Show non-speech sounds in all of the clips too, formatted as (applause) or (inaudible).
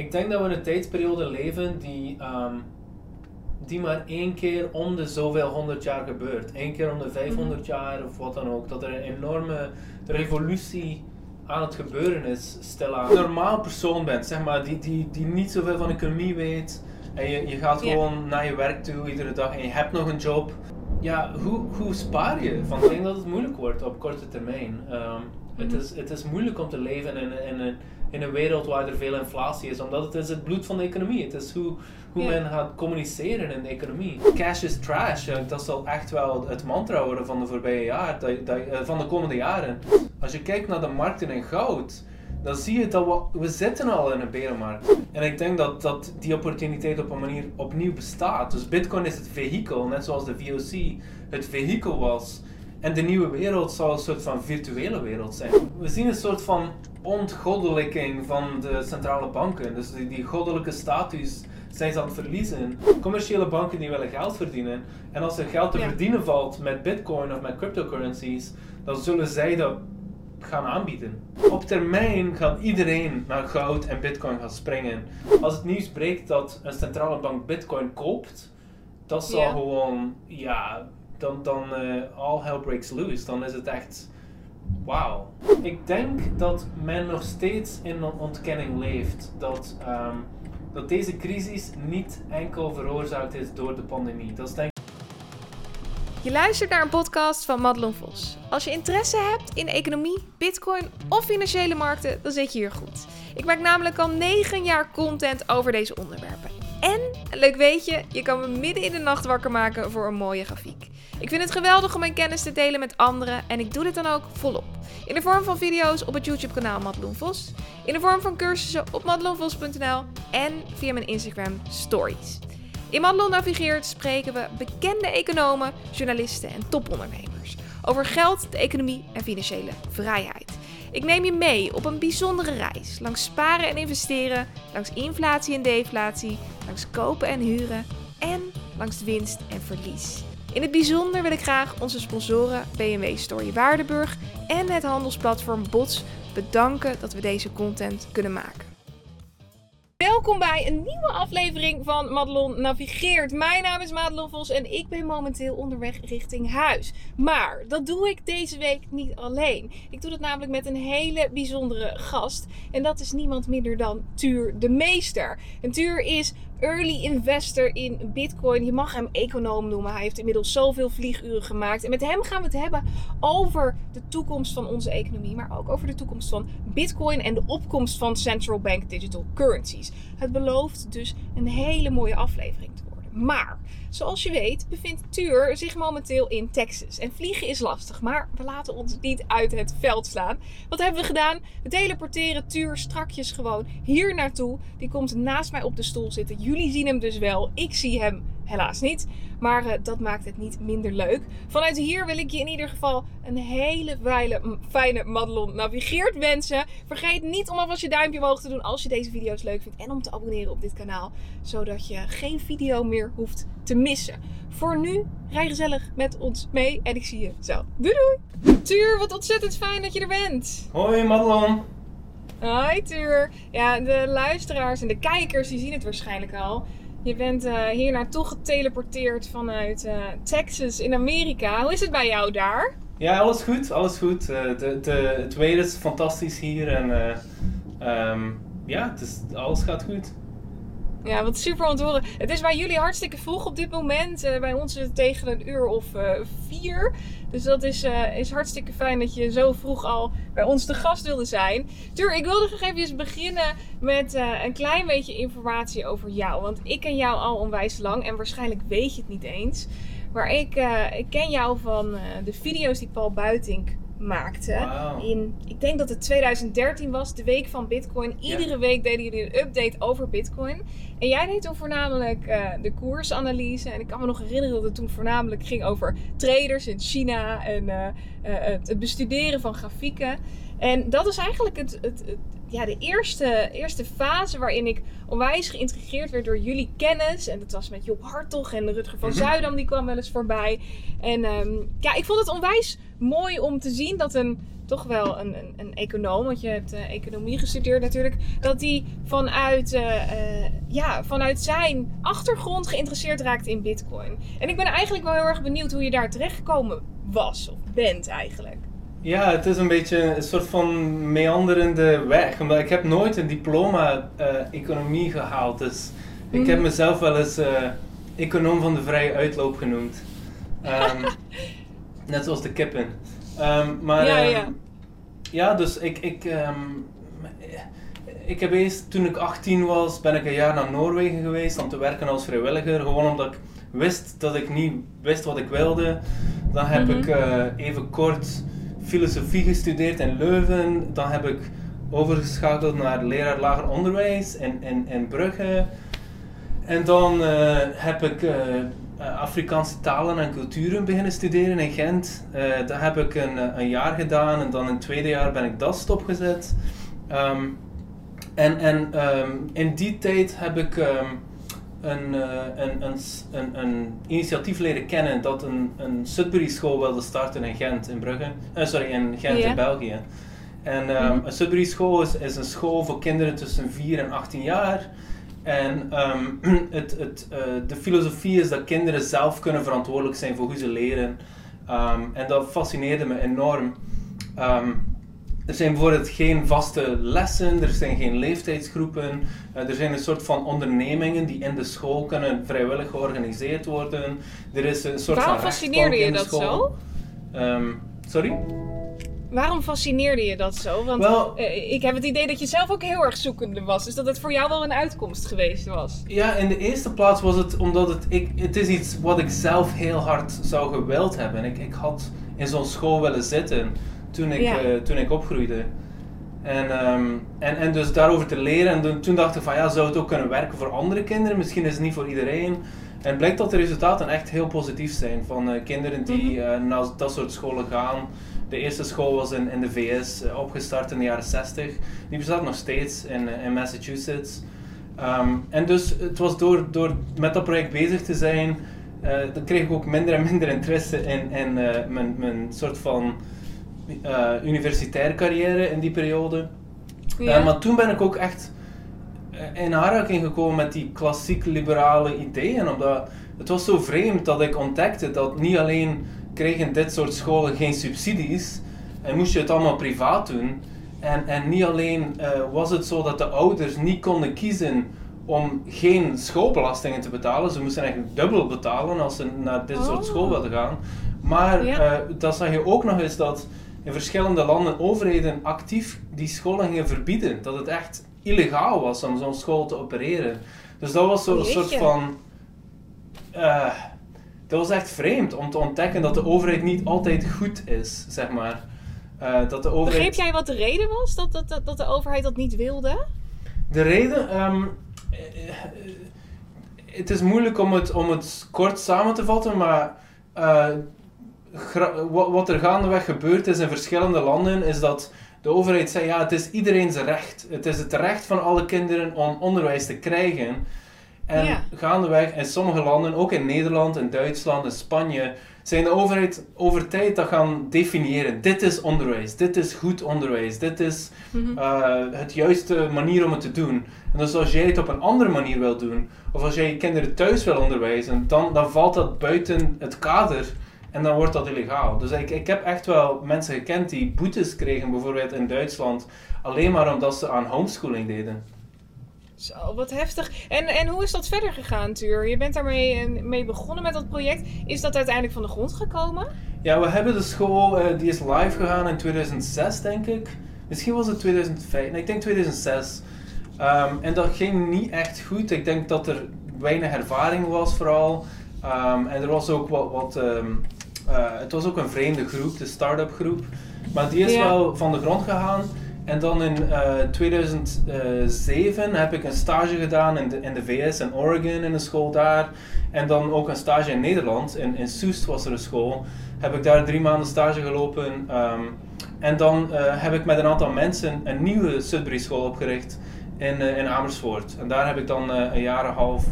Ik denk dat we in een tijdsperiode leven die, ehm, die maar één keer om de zoveel honderd jaar gebeurt. Eén keer om de 500 jaar of wat dan ook. Dat er een enorme revolutie aan het gebeuren is, stilaan. Een normaal persoon bent, zeg maar, die, die, die niet zoveel van economie weet. En je, je gaat gewoon naar je werk toe iedere dag en je hebt nog een job. Ja, hoe, hoe spaar je? Van, ik denk dat het moeilijk wordt op korte termijn. Ehm, het, is, het is moeilijk om te leven in, in, een, in een wereld waar er veel inflatie is, omdat het is het bloed van de economie. Het is hoe, hoe men gaat communiceren in de economie. Cash is trash. Dat zal echt wel het mantra worden van de voorbije jaar, dat, dat, eh, van de komende jaren. Als je kijkt naar de markten in goud, dan zie je dat we, we zitten al in een berenmarkt. En ik denk dat, dat die opportuniteit op een manier opnieuw bestaat. Dus bitcoin is het vehikel, net zoals de VOC het vehikel was. En de nieuwe wereld zal een soort van virtuele wereld zijn. We zien een soort van ontgoddelijking van de centrale banken. Dus die, die goddelijke status zijn ze aan het verliezen. Commerciële banken die willen geld verdienen. En als er geld te Ja. verdienen valt met bitcoin of met cryptocurrencies, dan zullen zij dat gaan aanbieden. Op termijn gaat iedereen naar goud en bitcoin gaan springen. Als het nieuws breekt dat een centrale bank bitcoin koopt, dat zal Ja. gewoon, ja, dan, dan eh, all hell breaks loose. Dan is het echt, wauw. Ik denk dat men nog steeds in een ontkenning leeft dat, ehm, dat deze crisis niet enkel veroorzaakt is door de pandemie. Dat is denk Je luistert naar een podcast van Madelon Vos. Als je interesse hebt in economie, bitcoin of financiële markten, dan zit je hier goed. Ik maak namelijk al 9 jaar content over deze onderwerpen. En, leuk weetje, je kan me midden in de nacht wakker maken voor een mooie grafiek. Ik vind het geweldig om mijn kennis te delen met anderen en ik doe dit dan ook volop. In de vorm van video's op het YouTube kanaal Madelon Vos, in de vorm van cursussen op madelonvos.nl en via mijn Instagram stories. In Madelon Navigeert spreken we bekende economen, journalisten en topondernemers over geld, de economie en financiële vrijheid. Ik neem je mee op een bijzondere reis langs sparen en investeren, langs inflatie en deflatie, langs kopen en huren en langs winst en verlies. In het bijzonder wil ik graag onze sponsoren BMW Story Waardenburg en het handelsplatform Bots bedanken dat we deze content kunnen maken. Welkom bij een nieuwe aflevering van Madelon Navigeert. Mijn naam is Madelon Vos en ik ben momenteel onderweg richting huis. Maar dat doe ik deze week niet alleen. Ik doe dat namelijk met een hele bijzondere gast. En dat is niemand minder dan Tuur de Meester. En Tuur is early investor in Bitcoin. Je mag hem econoom noemen. Hij heeft inmiddels zoveel vlieguren gemaakt. En met hem gaan we het hebben over de toekomst van onze economie, maar ook over de toekomst van Bitcoin en de opkomst van central bank digital currencies. Het belooft dus een hele mooie aflevering te worden. Maar zoals je weet bevindt Tuur zich momenteel in Texas. En vliegen is lastig, maar we laten ons niet uit het veld slaan. Wat hebben we gedaan? We teleporteren Tuur strakjes gewoon hier naartoe. Die komt naast mij op de stoel zitten. Jullie zien hem dus wel. Ik zie hem helaas niet. Maar eh, dat maakt het niet minder leuk. Vanuit hier wil ik je in ieder geval een hele weile, fijne Madelon navigeert wensen. Vergeet niet om alvast je duimpje omhoog te doen als je deze video's leuk vindt. En om te abonneren op dit kanaal. Zodat je geen video meer hoeft te missen. Voor nu, rij gezellig met ons mee. En ik zie je zo. Doei doei! Tuur, wat ontzettend fijn dat je er bent. Hoi Madelon! Hoi Tuur. Ja, de luisteraars en de kijkers die zien het waarschijnlijk al. Je bent eh, hier naartoe geteleporteerd vanuit eh, Texas in Amerika. Hoe is het bij jou daar? Ja, alles goed, alles goed. Eh, de, de, het weer is fantastisch hier en eh, ehm, ja, het alles gaat goed. Ja, wat super om te horen. Het is bij jullie hartstikke vroeg op dit moment. Eh, bij ons het tegen een uur of eh, vier. Dus dat is, eh, is hartstikke fijn dat je zo vroeg al bij ons te gast wilde zijn. Tuur, ik wilde nog even beginnen met eh, een klein beetje informatie over jou. Want ik ken jou al onwijs lang en waarschijnlijk weet je het niet eens. Maar ik, eh, ik ken jou van eh, de video's die Paul Buitink maakte. In, ik denk dat het 2013 was, de week van Bitcoin. Iedere week deden jullie een update over Bitcoin. En jij deed toen voornamelijk eh, de koersanalyse. En ik kan me nog herinneren dat het toen voornamelijk ging over traders in China en eh, eh, het, het bestuderen van grafieken. En dat is eigenlijk het, het, het- ja, de eerste, eerste fase waarin ik onwijs geïntrigeerd werd door jullie kennis. En dat was met Job Hartog en Rutger van Mhm. Zuidam, die kwam wel eens voorbij. En ehm, ja, ik vond het onwijs mooi om te zien dat een toch wel een, een, een econoom, want je hebt uh, economie gestudeerd natuurlijk, dat hij vanuit, uh, ja, vanuit zijn achtergrond geïnteresseerd raakt in Bitcoin. En ik ben eigenlijk wel heel erg benieuwd hoe je daar terechtgekomen was of bent eigenlijk. Ja, het is een beetje een soort van meanderende weg. Omdat ik heb nooit een diploma uh, economie gehaald. Dus ik heb mhm. mezelf wel eens uh, econoom van de vrije uitloop genoemd. Um, (laughs) net zoals de kippen. Um, maar ja, ja. Um, ja, dus ik, ik, ik heb eerst, toen ik 18 was, ben ik een jaar naar Noorwegen geweest om te werken als vrijwilliger. Gewoon omdat ik wist dat ik niet wist wat ik wilde. Dan heb mm -hmm. ik uh, even kort filosofie gestudeerd in Leuven. Dan heb ik overgeschakeld naar leraar lager onderwijs in, in, in Brugge. En dan uh, heb ik uh, Afrikaanse talen en culturen beginnen studeren in Gent. Uh, dat heb ik een, een jaar gedaan en dan in het tweede jaar ben ik dat stopgezet. Um, en en um, in die tijd heb ik um, een, uh, een, een, een, een, initiatief leren kennen dat een, een Sudbury school wilde starten in Gent, in Brugge. Uh, sorry, in Gent in België. En um, mm-hmm. een Sudbury school is, is een school voor kinderen tussen 4 en 18 jaar. En um, (clears throat) het, het, uh, de filosofie is dat kinderen zelf kunnen verantwoordelijk zijn voor hoe ze leren. Um, en dat fascineerde me enorm. Er zijn bijvoorbeeld geen vaste lessen, er zijn geen leeftijdsgroepen, uh, er zijn een soort van ondernemingen die in de school kunnen vrijwillig georganiseerd worden. Er is een soort Waarom fascineerde je dat zo? Um, sorry? Waarom fascineerde je dat zo? Want uh, ik heb het idee dat je zelf ook heel erg zoekende was. Dus dat het voor jou wel een uitkomst geweest was. Ja, in de eerste plaats was het omdat het, ik, het is iets wat ik zelf heel hard zou gewild hebben. Ik, ik had in zo'n school willen zitten toen ik, uh, toen ik opgroeide. En, um, en, en dus daarover te leren. En toen dacht ik van ja, zou het ook kunnen werken voor andere kinderen? Misschien is het niet voor iedereen. En het blijkt dat de resultaten echt heel positief zijn van uh, kinderen die uh, naar dat soort scholen gaan. De eerste school was in, in de VS, uh, opgestart in de jaren 60. Die bestaat nog steeds in, in Massachusetts. Um, en dus het was door, door met dat project bezig te zijn, dan kreeg ik ook minder en minder interesse in, in mijn, mijn soort van uh, universitaire carrière in die periode. Ja. Uh, maar toen ben ik ook echt eh, in aanraking gekomen met die klassiek liberale ideeën. Omdat het was zo vreemd dat ik ontdekte dat niet alleen kregen dit soort scholen geen subsidies en moest je het allemaal privaat doen. En, en niet alleen uh, was het zo dat de ouders niet konden kiezen om geen schoolbelastingen te betalen. Ze moesten eigenlijk dubbel betalen als ze naar dit soort school oh. wilden gaan. Maar ja. uh, dan zag je ook nog eens dat in verschillende landen overheden actief die scholen gingen verbieden. Dat het echt illegaal was om zo'n school te opereren. Dus dat was zo'n soort van. Uh, dat was echt vreemd om te ontdekken dat de overheid niet altijd goed is, zeg maar. Uh, dat de overheid... Begreep jij wat de reden was dat, dat, dat, de overheid dat niet wilde? De reden. Um, het is moeilijk om het, om het kort samen te vatten, maar uh, wat er gaandeweg gebeurd is in verschillende landen, is dat de overheid zei, ja, het is iedereen's recht. Het is het recht van alle kinderen om onderwijs te krijgen. En ja. gaandeweg in sommige landen, ook in Nederland, in Duitsland, in Spanje, zijn de overheid over tijd dat gaan definiëren. Dit is onderwijs, dit is goed onderwijs, dit is mm het juiste manier om het te doen. En dus als jij het op een andere manier wil doen, of als jij je kinderen thuis wil onderwijzen, dan, dan valt dat buiten het kader en dan wordt dat illegaal. Dus ik, ik heb echt wel mensen gekend die boetes kregen, bijvoorbeeld in Duitsland, alleen maar omdat ze aan homeschooling deden. Zo, wat heftig. En, en hoe is dat verder gegaan, Tuur? Je bent daarmee eh, mee begonnen met dat project. Is dat uiteindelijk van de grond gekomen? Ja, we hebben de school, uh, die is live gegaan in 2006, denk ik. Misschien was het 2005, nee, ik denk 2006. Um, ehm, en dat ging niet echt goed. Ik denk dat er weinig ervaring was, vooral. Um, en er was ook wat, wat um, uh, het was ook een vreemde groep, de start-up groep. Maar die is wel van de grond gegaan. En dan in uh, eh, 2007 heb ik een stage gedaan in de, in de VS in Oregon in een school daar. En dan ook een stage in Nederland. In, in Soest was er een school. Heb ik daar drie maanden stage gelopen. Um, en dan uh, heb ik met een aantal mensen een nieuwe Sudbury school opgericht in, uh, in Amersfoort. En daar heb ik dan een jaar en een half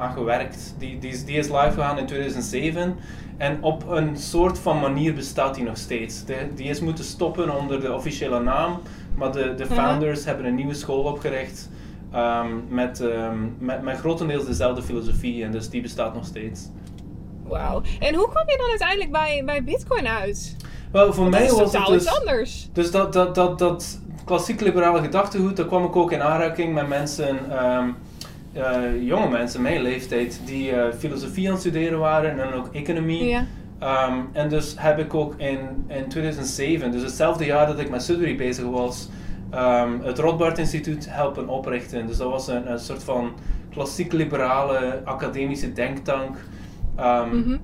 aan gewerkt. Die, die, die is live gegaan in 2007. En op een soort van manier bestaat die nog steeds. De, die is moeten stoppen onder de officiële naam. Maar de, de founders hebben een nieuwe school opgericht. Um, met, um, met, met grotendeels dezelfde filosofie. En dus die bestaat nog steeds. Wauw. En hoe kwam je dan uiteindelijk bij, bij Bitcoin uit? Wel, voor mij was het dus, anders. Dus dat, dat, dat, dat klassiek liberale gedachtegoed, daar kwam ik ook in aanraking met mensen, um, uh, jonge mensen, mijn leeftijd, die uh, filosofie aan het studeren waren en ook economie. Ja. Um, en dus heb ik ook in, in 2007, dus hetzelfde jaar dat ik met Sudbury bezig was, um, het Rothbard Instituut helpen oprichten. Dus dat was een, een soort van klassiek liberale academische denktank. Um, Mhm.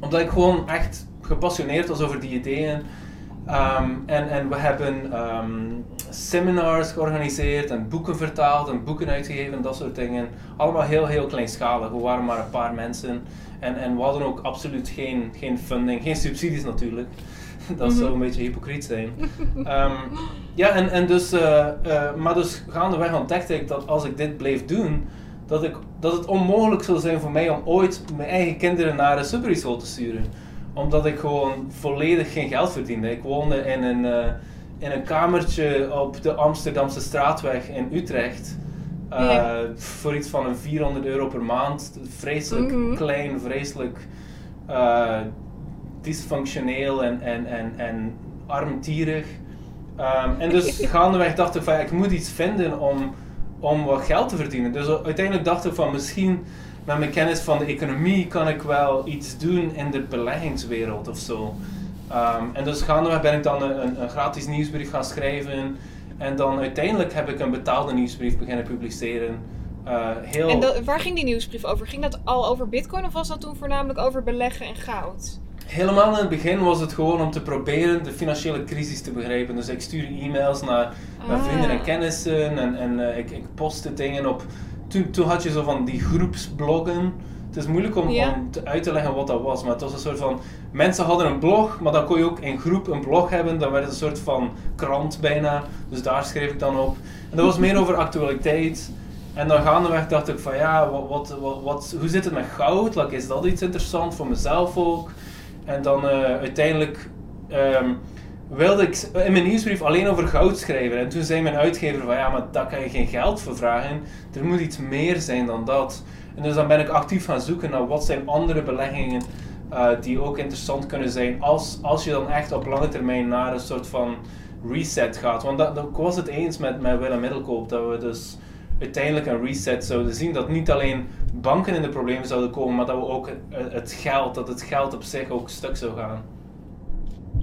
Omdat ik gewoon echt gepassioneerd was over die ideeën. Um, en, en we hebben um, seminars georganiseerd en boeken vertaald en boeken uitgegeven, dat soort dingen. Allemaal heel, heel kleinschalig. We waren maar een paar mensen. En, en we hadden ook absoluut geen, geen funding, geen subsidies natuurlijk. (laughs) Dat zou een beetje hypocriet zijn. Um, ja, en, en dus, uh, uh, maar dus gaandeweg ontdekte ik dat als ik dit bleef doen, dat, ik, dat het onmogelijk zou zijn voor mij om ooit mijn eigen kinderen naar een Sudbury school te sturen. Omdat ik gewoon volledig geen geld verdiende. Ik woonde in een, uh, in een kamertje op de Amsterdamse straatweg in Utrecht. Uh, Ja. Voor iets van een 400 euro per maand. Vreselijk Mhm. klein, vreselijk uh, dysfunctioneel en, en, en, en armtierig. Um, en dus (laughs) gaandeweg dacht ik van ik moet iets vinden om, om wat geld te verdienen. Dus uiteindelijk dacht ik van misschien met mijn kennis van de economie kan ik wel iets doen in de beleggingswereld of zo. Um, en dus gaandeweg ben ik dan een, een, een gratis nieuwsbrief gaan schrijven. En dan uiteindelijk heb ik een betaalde nieuwsbrief beginnen publiceren. Uh, heel... En waar ging die nieuwsbrief over? Ging dat al over bitcoin of was dat toen voornamelijk over beleggen en goud? Helemaal in het begin was het gewoon om te proberen de financiële crisis te begrijpen. Dus ik stuurde e-mails naar, naar Ah. vrienden en kennissen en, en uh, ik, ik postte dingen op. Toen, toen had je zo van die groepsbloggen. Het is moeilijk om, Ja. om te, uit te leggen wat dat was, maar het was een soort van... Mensen hadden een blog, maar dan kon je ook in groep een blog hebben. Dan werd het een soort van krant bijna. Dus daar schreef ik dan op. En dat was meer over actualiteit. En dan gaandeweg dacht ik van ja, wat, wat, wat, wat- hoe zit het met goud? Like, is dat iets interessant voor mezelf ook? En dan eh, uiteindelijk ehm, wilde ik in mijn nieuwsbrief alleen over goud schrijven. En toen zei mijn uitgever van ja, maar daar kan je geen geld voor vragen. Er moet iets meer zijn dan dat. En dus dan ben ik actief gaan zoeken naar wat zijn andere beleggingen eh, die ook interessant kunnen zijn als, als je dan echt op lange termijn naar een soort van reset gaat. Want dat, dat, ik was het eens met, met Willem Middelkoop dat we dus uiteindelijk een reset zouden zien. Dat niet alleen banken in de problemen zouden komen, maar dat we ook het geld, dat het geld op zich ook stuk zou gaan.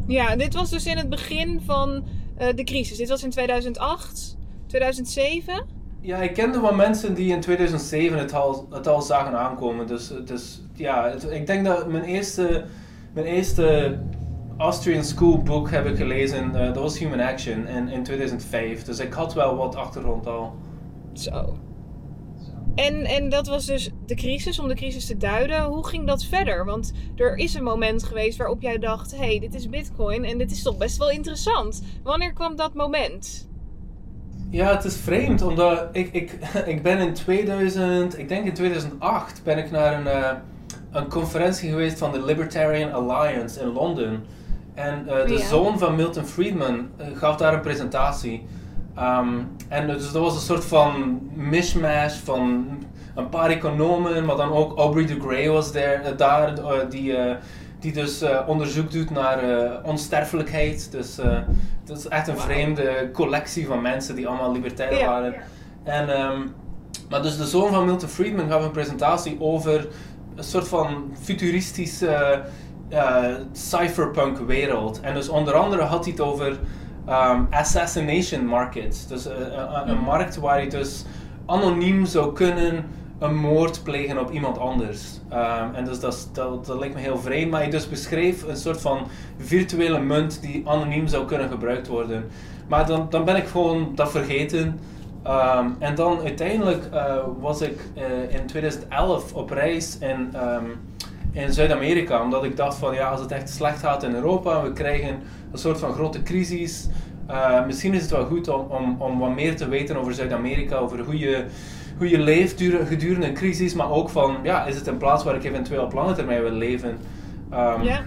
Ja, dit was dus in het begin van eh, de crisis. Dit was in 2008, 2007. Ja, ik kende wat mensen die in 2007 het al, het al zagen aankomen. Dus, dus ja, het- ik denk dat mijn eerste, mijn eerste Austrian School boek heb ik gelezen. eh, dat was Human Action in, in 2005. Dus ik had wel wat achtergrond al. Zo. En, en dat was dus de crisis, om de crisis te duiden. Hoe ging dat verder? Want er is een moment geweest waarop jij dacht: hé, hey, dit is Bitcoin en dit is toch best wel interessant. Wanneer kwam dat moment? Ja, het is vreemd, omdat ik, ik, (laughs) ik ben in 2000, ik denk in 2008, ben ik naar een, eh, een conferentie geweest van de Libertarian Alliance in Londen. En eh, de Ja. zoon van Milton Friedman eh, gaf daar een presentatie. Ehm, en dus dat was een soort van mishmash van een paar economen, maar dan ook Aubrey de Grey was there, eh, daar, eh, die, eh, die dus onderzoek doet naar onsterfelijkheid. Dus het is echt een vreemde collectie van mensen die allemaal libertair Ja. waren. En, ehm, maar dus de zoon van Milton Friedman gaf een presentatie over een soort van futuristische eh, cypherpunk wereld. En dus onder andere had hij het over ehm, assassination markets. Dus eh, een- een Mhm. markt waar je dus anoniem zou kunnen een moord plegen op iemand anders. Ehm, en dus dat, dat, dat lijkt me heel vreemd, maar hij dus beschreef een soort van virtuele munt die anoniem zou kunnen gebruikt worden. Maar dan, dan ben ik gewoon dat vergeten. Ehm, en dan uiteindelijk eh, was ik eh, in 2011 op reis in, in Zuid-Amerika, omdat ik dacht van ja, als het echt slecht gaat in Europa, we krijgen een soort van grote crisis. eh, misschien is het wel goed om, om, om wat meer te weten over Zuid-Amerika, over hoe je, hoe je leeft gedurende een crisis, maar ook van, ja, is het een plaats waar ik eventueel op lange termijn wil leven? Um, ja.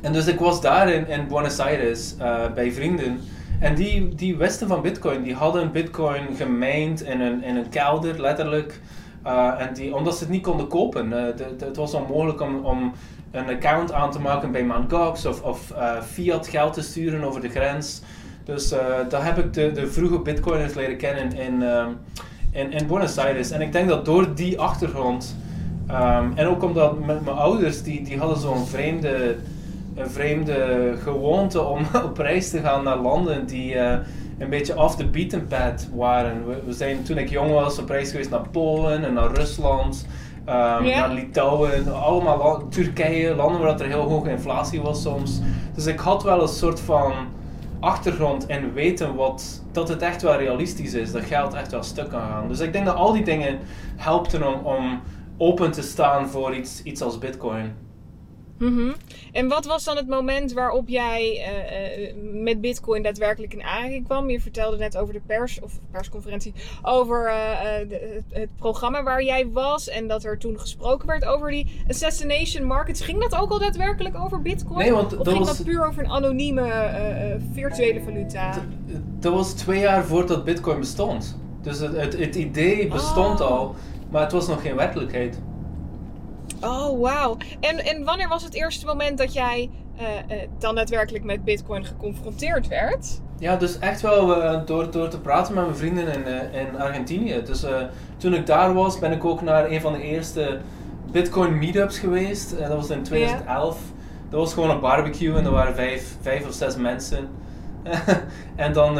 En dus ik was daar in, in Buenos Aires uh, bij vrienden. En die, die wisten van Bitcoin, die hadden Bitcoin gemined in een, in een kelder, letterlijk. Uh, en die, omdat ze het niet konden kopen. Uh, het was onmogelijk om, om een account aan te maken bij Mt. Gox of, of uh, fiat geld te sturen over de grens. Dus daar heb ik de, de vroege Bitcoiners leren kennen in, Buenos Aires. En ik denk dat door die achtergrond, um, en ook omdat mijn ouders, die, die hadden zo'n vreemde een vreemde gewoonte om (laughs) op reis te gaan naar landen die een beetje off the beaten path waren. We, zijn toen ik jong was op reis geweest naar Polen en naar Rusland, um, naar Litouwen, allemaal Turkije, landen waar er heel hoge inflatie was soms. Dus ik had wel een soort van achtergrond en weten wat, dat het echt wel realistisch is, dat geld echt wel stuk kan gaan. Dus ik denk dat al die dingen helpten om, om open te staan voor iets, iets als Bitcoin. Mm En wat was dan het moment waarop jij uh, uh, met Bitcoin daadwerkelijk in aanraking kwam? Je vertelde net over de pers of persconferentie over uh, de, het programma waar jij was en dat er toen gesproken werd over die assassination markets. Ging dat ook al daadwerkelijk over Bitcoin? Nee, want of dat ging was... dat puur over een anonieme virtuele valuta? Dat was twee jaar voordat Bitcoin bestond. Dus het, het, het idee bestond oh. al, maar het was nog geen werkelijkheid. Oh, wauw. En, en wanneer was het eerste moment dat jij uh, uh, dan daadwerkelijk met Bitcoin geconfronteerd werd? Ja, dus echt wel uh, door, door te praten met mijn vrienden in, in Argentinië. Dus toen ik daar was, ben ik ook naar een van de eerste Bitcoin meetups geweest. dat was in 2011. Dat was gewoon een barbecue en er waren vijf, vijf of zes mensen. (laughs) en dan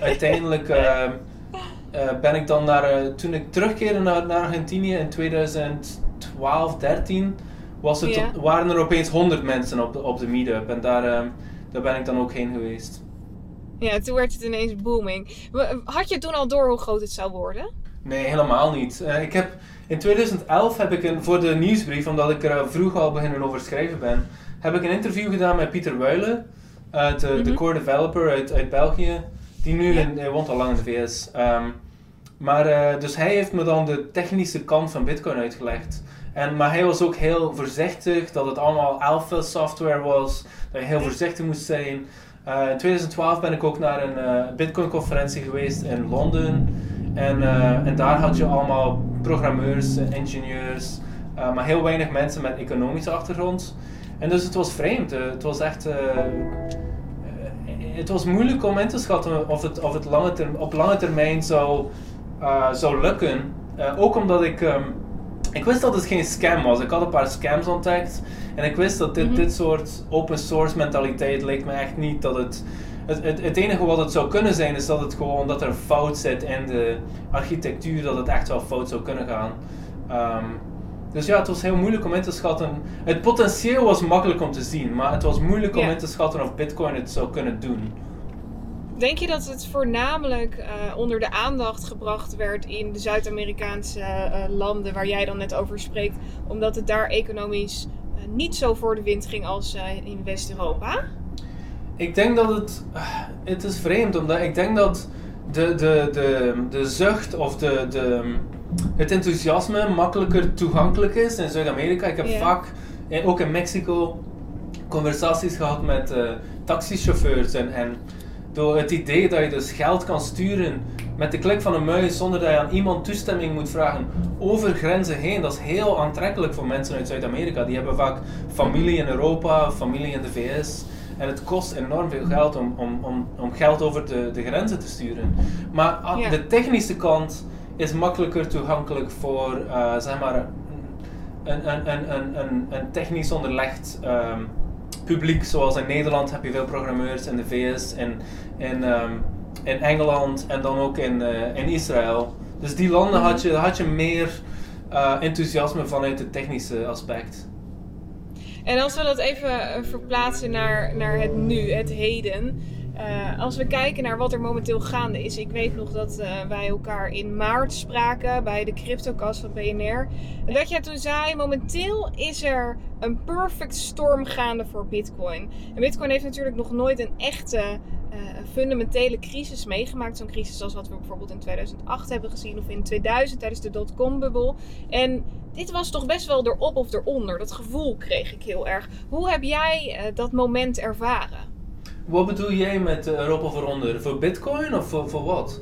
uiteindelijk (laughs) ben ik dan naar, toen ik terugkeerde naar, naar Argentinië in 2000. 12, 13 was het, waren er opeens 100 mensen op de, op de meetup. En daar, uh, daar ben ik dan ook heen geweest. Ja, toen werd het ineens booming. Had je toen al door hoe groot het zou worden? Nee, helemaal niet. Uh, ik heb, in 2011 heb ik een, voor de nieuwsbrief, omdat ik er vroeg al beginnen over schrijven ben, heb ik een interview gedaan met Pieter Wuilen, uh, de, mm de core developer uit, uit België. Die nu in, hij woont al lang in de VS. Um, maar uh, dus hij heeft me dan de technische kant van Bitcoin uitgelegd. En, maar hij was ook heel voorzichtig dat het allemaal alpha software was, dat je heel voorzichtig moest zijn. Uh, in 2012 ben ik ook naar een uh, Bitcoin conferentie geweest in Londen. En, en daar had je allemaal programmeurs, ingenieurs, maar heel weinig mensen met economische achtergrond. En dus het was vreemd. het was echt het was moeilijk om in te schatten of het, of het lange op lange termijn zou zou lukken. Ook omdat ik, um, ik wist dat het geen scam was. Ik had een paar scams ontdekt. En ik wist dat dit, mm dit soort open source mentaliteit leek me echt niet dat het, het, het... Het enige wat het zou kunnen zijn is dat het gewoon dat er fout zit in de architectuur. Dat het echt wel fout zou kunnen gaan. Um, dus ja, het was heel moeilijk om in te schatten. Het potentieel was makkelijk om te zien, maar het was moeilijk om in te schatten of Bitcoin het zou kunnen doen. Denk je dat het voornamelijk uh, onder de aandacht gebracht werd in de Zuid-Amerikaanse uh, landen waar jij dan net over spreekt, omdat het daar economisch uh, niet zo voor de wind ging als in West-Europa? Ik denk dat het. Het is vreemd, omdat ik denk dat de, de, de, de zucht of de, de, het enthousiasme makkelijker toegankelijk is in Zuid-Amerika. Ik heb vaak, ook in Mexico, conversaties gehad met taxichauffeurs en, en door het idee dat je dus geld kan sturen met de klik van een muis zonder dat je aan iemand toestemming moet vragen over grenzen heen. Dat is heel aantrekkelijk voor mensen uit Zuid-Amerika. Die hebben vaak familie in Europa, familie in de VS. En het kost enorm veel geld om, om, om, om geld over de, de grenzen te sturen. Maar de technische kant is makkelijker toegankelijk voor, uh, zeg maar, een, een, een, een, een, een technisch onderlegd um, publiek, zoals in Nederland heb je veel programmeurs, in de VS, in, in, um, in Engeland en dan ook in, uh, in Israël. Dus die landen had mhm. je, had je meer uh, enthousiasme vanuit het technische aspect. En als we dat even eh, verplaatsen naar, naar het nu, het heden. Uh, als we kijken naar wat er momenteel gaande is. Ik weet nog dat uh, wij elkaar in maart spraken bij de CryptoCast van BNR. En dat jij toen zei, momenteel is er een perfect storm gaande voor Bitcoin. En Bitcoin heeft natuurlijk nog nooit een echte een fundamentele crisis meegemaakt. Zo'n crisis als wat we bijvoorbeeld in 2008 hebben gezien of in 2000 tijdens de dotcom-bubbel. En dit was toch best wel erop of eronder. Dat gevoel kreeg ik heel erg. Hoe heb jij dat moment ervaren? Wat bedoel jij met erop of eronder? Voor bitcoin of voor, voor wat?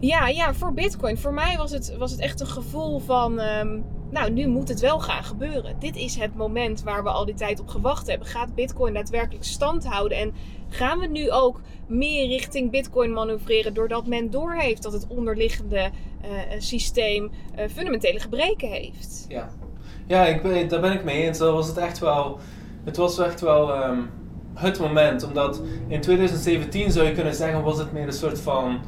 Ja, ja, voor Bitcoin. Voor mij was het, was het echt een gevoel van. Ehm, nou, nu moet het wel gaan gebeuren. Dit is het moment waar we al die tijd op gewacht hebben. Gaat Bitcoin daadwerkelijk stand houden? En gaan we nu ook meer richting Bitcoin manoeuvreren doordat men doorheeft dat het onderliggende uh, systeem uh, fundamentele gebreken heeft? Ja, ja ik daar ben ik mee eens. Dat was het echt wel. Het was echt wel um, het moment. Omdat in 2017 zou je kunnen zeggen, was het meer een soort van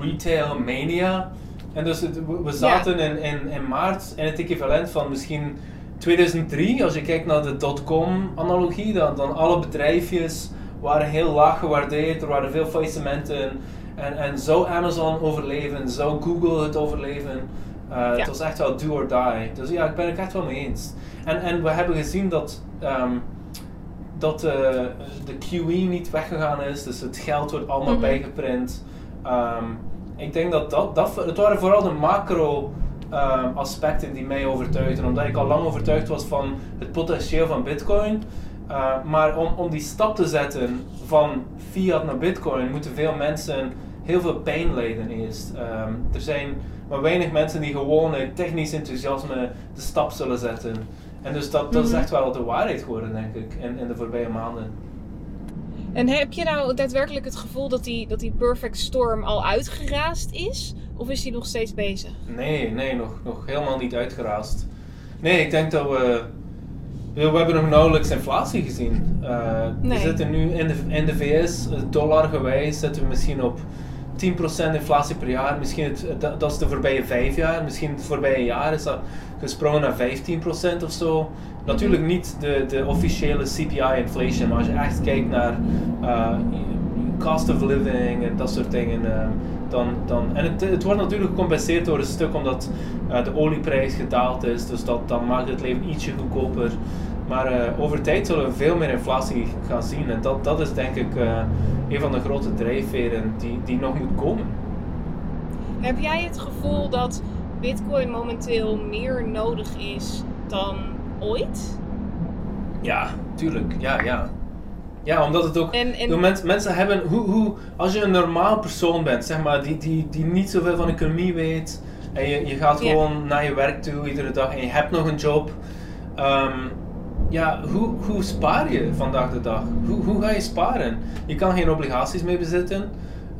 retail mania. En dus we zaten in, in, in maart in het equivalent van misschien 2003, als je kijkt naar de dotcom analogie, dan, dan alle bedrijfjes waren heel laag gewaardeerd, er waren veel faillissementen. En, en zou Amazon overleven, zou Google het overleven? Uh, Het was echt wel do or die. Dus ja, ik ben het echt wel mee eens. En, en we hebben gezien dat, um, dat uh, de QE niet weggegaan is, dus het geld wordt allemaal mm -hmm. bijgeprint. Um, ik denk dat dat, dat, het waren vooral de macro um, aspecten die mij overtuigden, omdat ik al lang overtuigd was van het potentieel van Bitcoin. Uh, maar om, om die stap te zetten van fiat naar Bitcoin, moeten veel mensen heel veel pijn lijden eerst. Um, er zijn maar weinig mensen die gewoon uit technisch enthousiasme de stap zullen zetten. En dus dat, dat is mhm. echt wel de waarheid geworden, denk ik, in, in de voorbije maanden. En heb je nou daadwerkelijk het gevoel dat die, dat die Perfect Storm al uitgeraasd is? Of is die nog steeds bezig? Nee, nee, nog, nog helemaal niet uitgeraasd. Nee, ik denk dat we. We hebben nog nauwelijks inflatie gezien. Uh, We zitten nu in de, in de VS, dollargewijs, zitten we misschien op 10% inflatie per jaar. Misschien het, dat, dat, is de voorbije vijf jaar. Misschien het voorbije jaar is dat gesprongen naar 15% of zo. Natuurlijk niet de, de officiële CPI-inflation, maar als je echt kijkt naar uh, cost of living en dat soort dingen. Uh, dan, dan, en het, het wordt natuurlijk gecompenseerd door een stuk omdat uh, de olieprijs gedaald is, dus dat, dat maakt het leven ietsje goedkoper. Maar over tijd zullen we veel meer inflatie gaan zien en dat, dat is denk ik een van de grote drijfveren die, die nog moet komen. Heb jij het gevoel dat Bitcoin momenteel meer nodig is dan ooit? Ja, tuurlijk. Ja, ja. Ja, omdat het ook. En, en... Mensen, mensen hebben. Hoe, hoe, als je een normaal persoon bent, zeg maar, die, die, die niet zoveel van economie weet. En je, je gaat gewoon naar je werk toe iedere dag en je hebt nog een job. Um, ja, hoe, hoe spaar je vandaag de dag? Hoe, hoe ga je sparen? Je kan geen obligaties meer bezitten.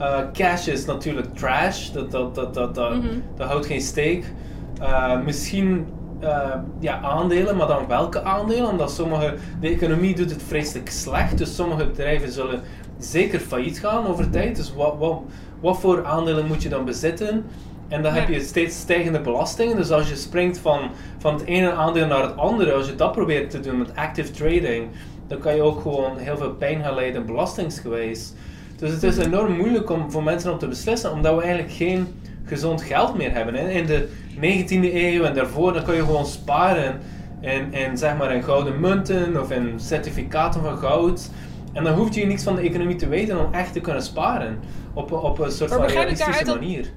Uh, cash is natuurlijk trash, dat, dat, dat, dat, dat, mm -hmm. dat houdt geen steek. Uh, misschien uh, ja, aandelen, maar dan welke aandelen? Omdat sommige, de economie doet het vreselijk slecht, dus sommige bedrijven zullen zeker failliet gaan over tijd. Dus wat, wat, wat voor aandelen moet je dan bezitten? En dan heb je steeds stijgende belastingen. Dus als je springt van, van het ene aandeel naar het andere, als je dat probeert te doen met active trading, dan kan je ook gewoon heel veel pijn gaan leiden belastingsgewijs. Dus het is mhm. enorm moeilijk om, voor mensen om te beslissen, omdat we eigenlijk geen gezond geld meer hebben. In de 19e eeuw en daarvoor, dan kun je gewoon sparen in, in, zeg maar in gouden munten of in certificaten van goud. En dan hoef je niets van de economie te weten om echt te kunnen sparen. Op, op een soort van realistische manier.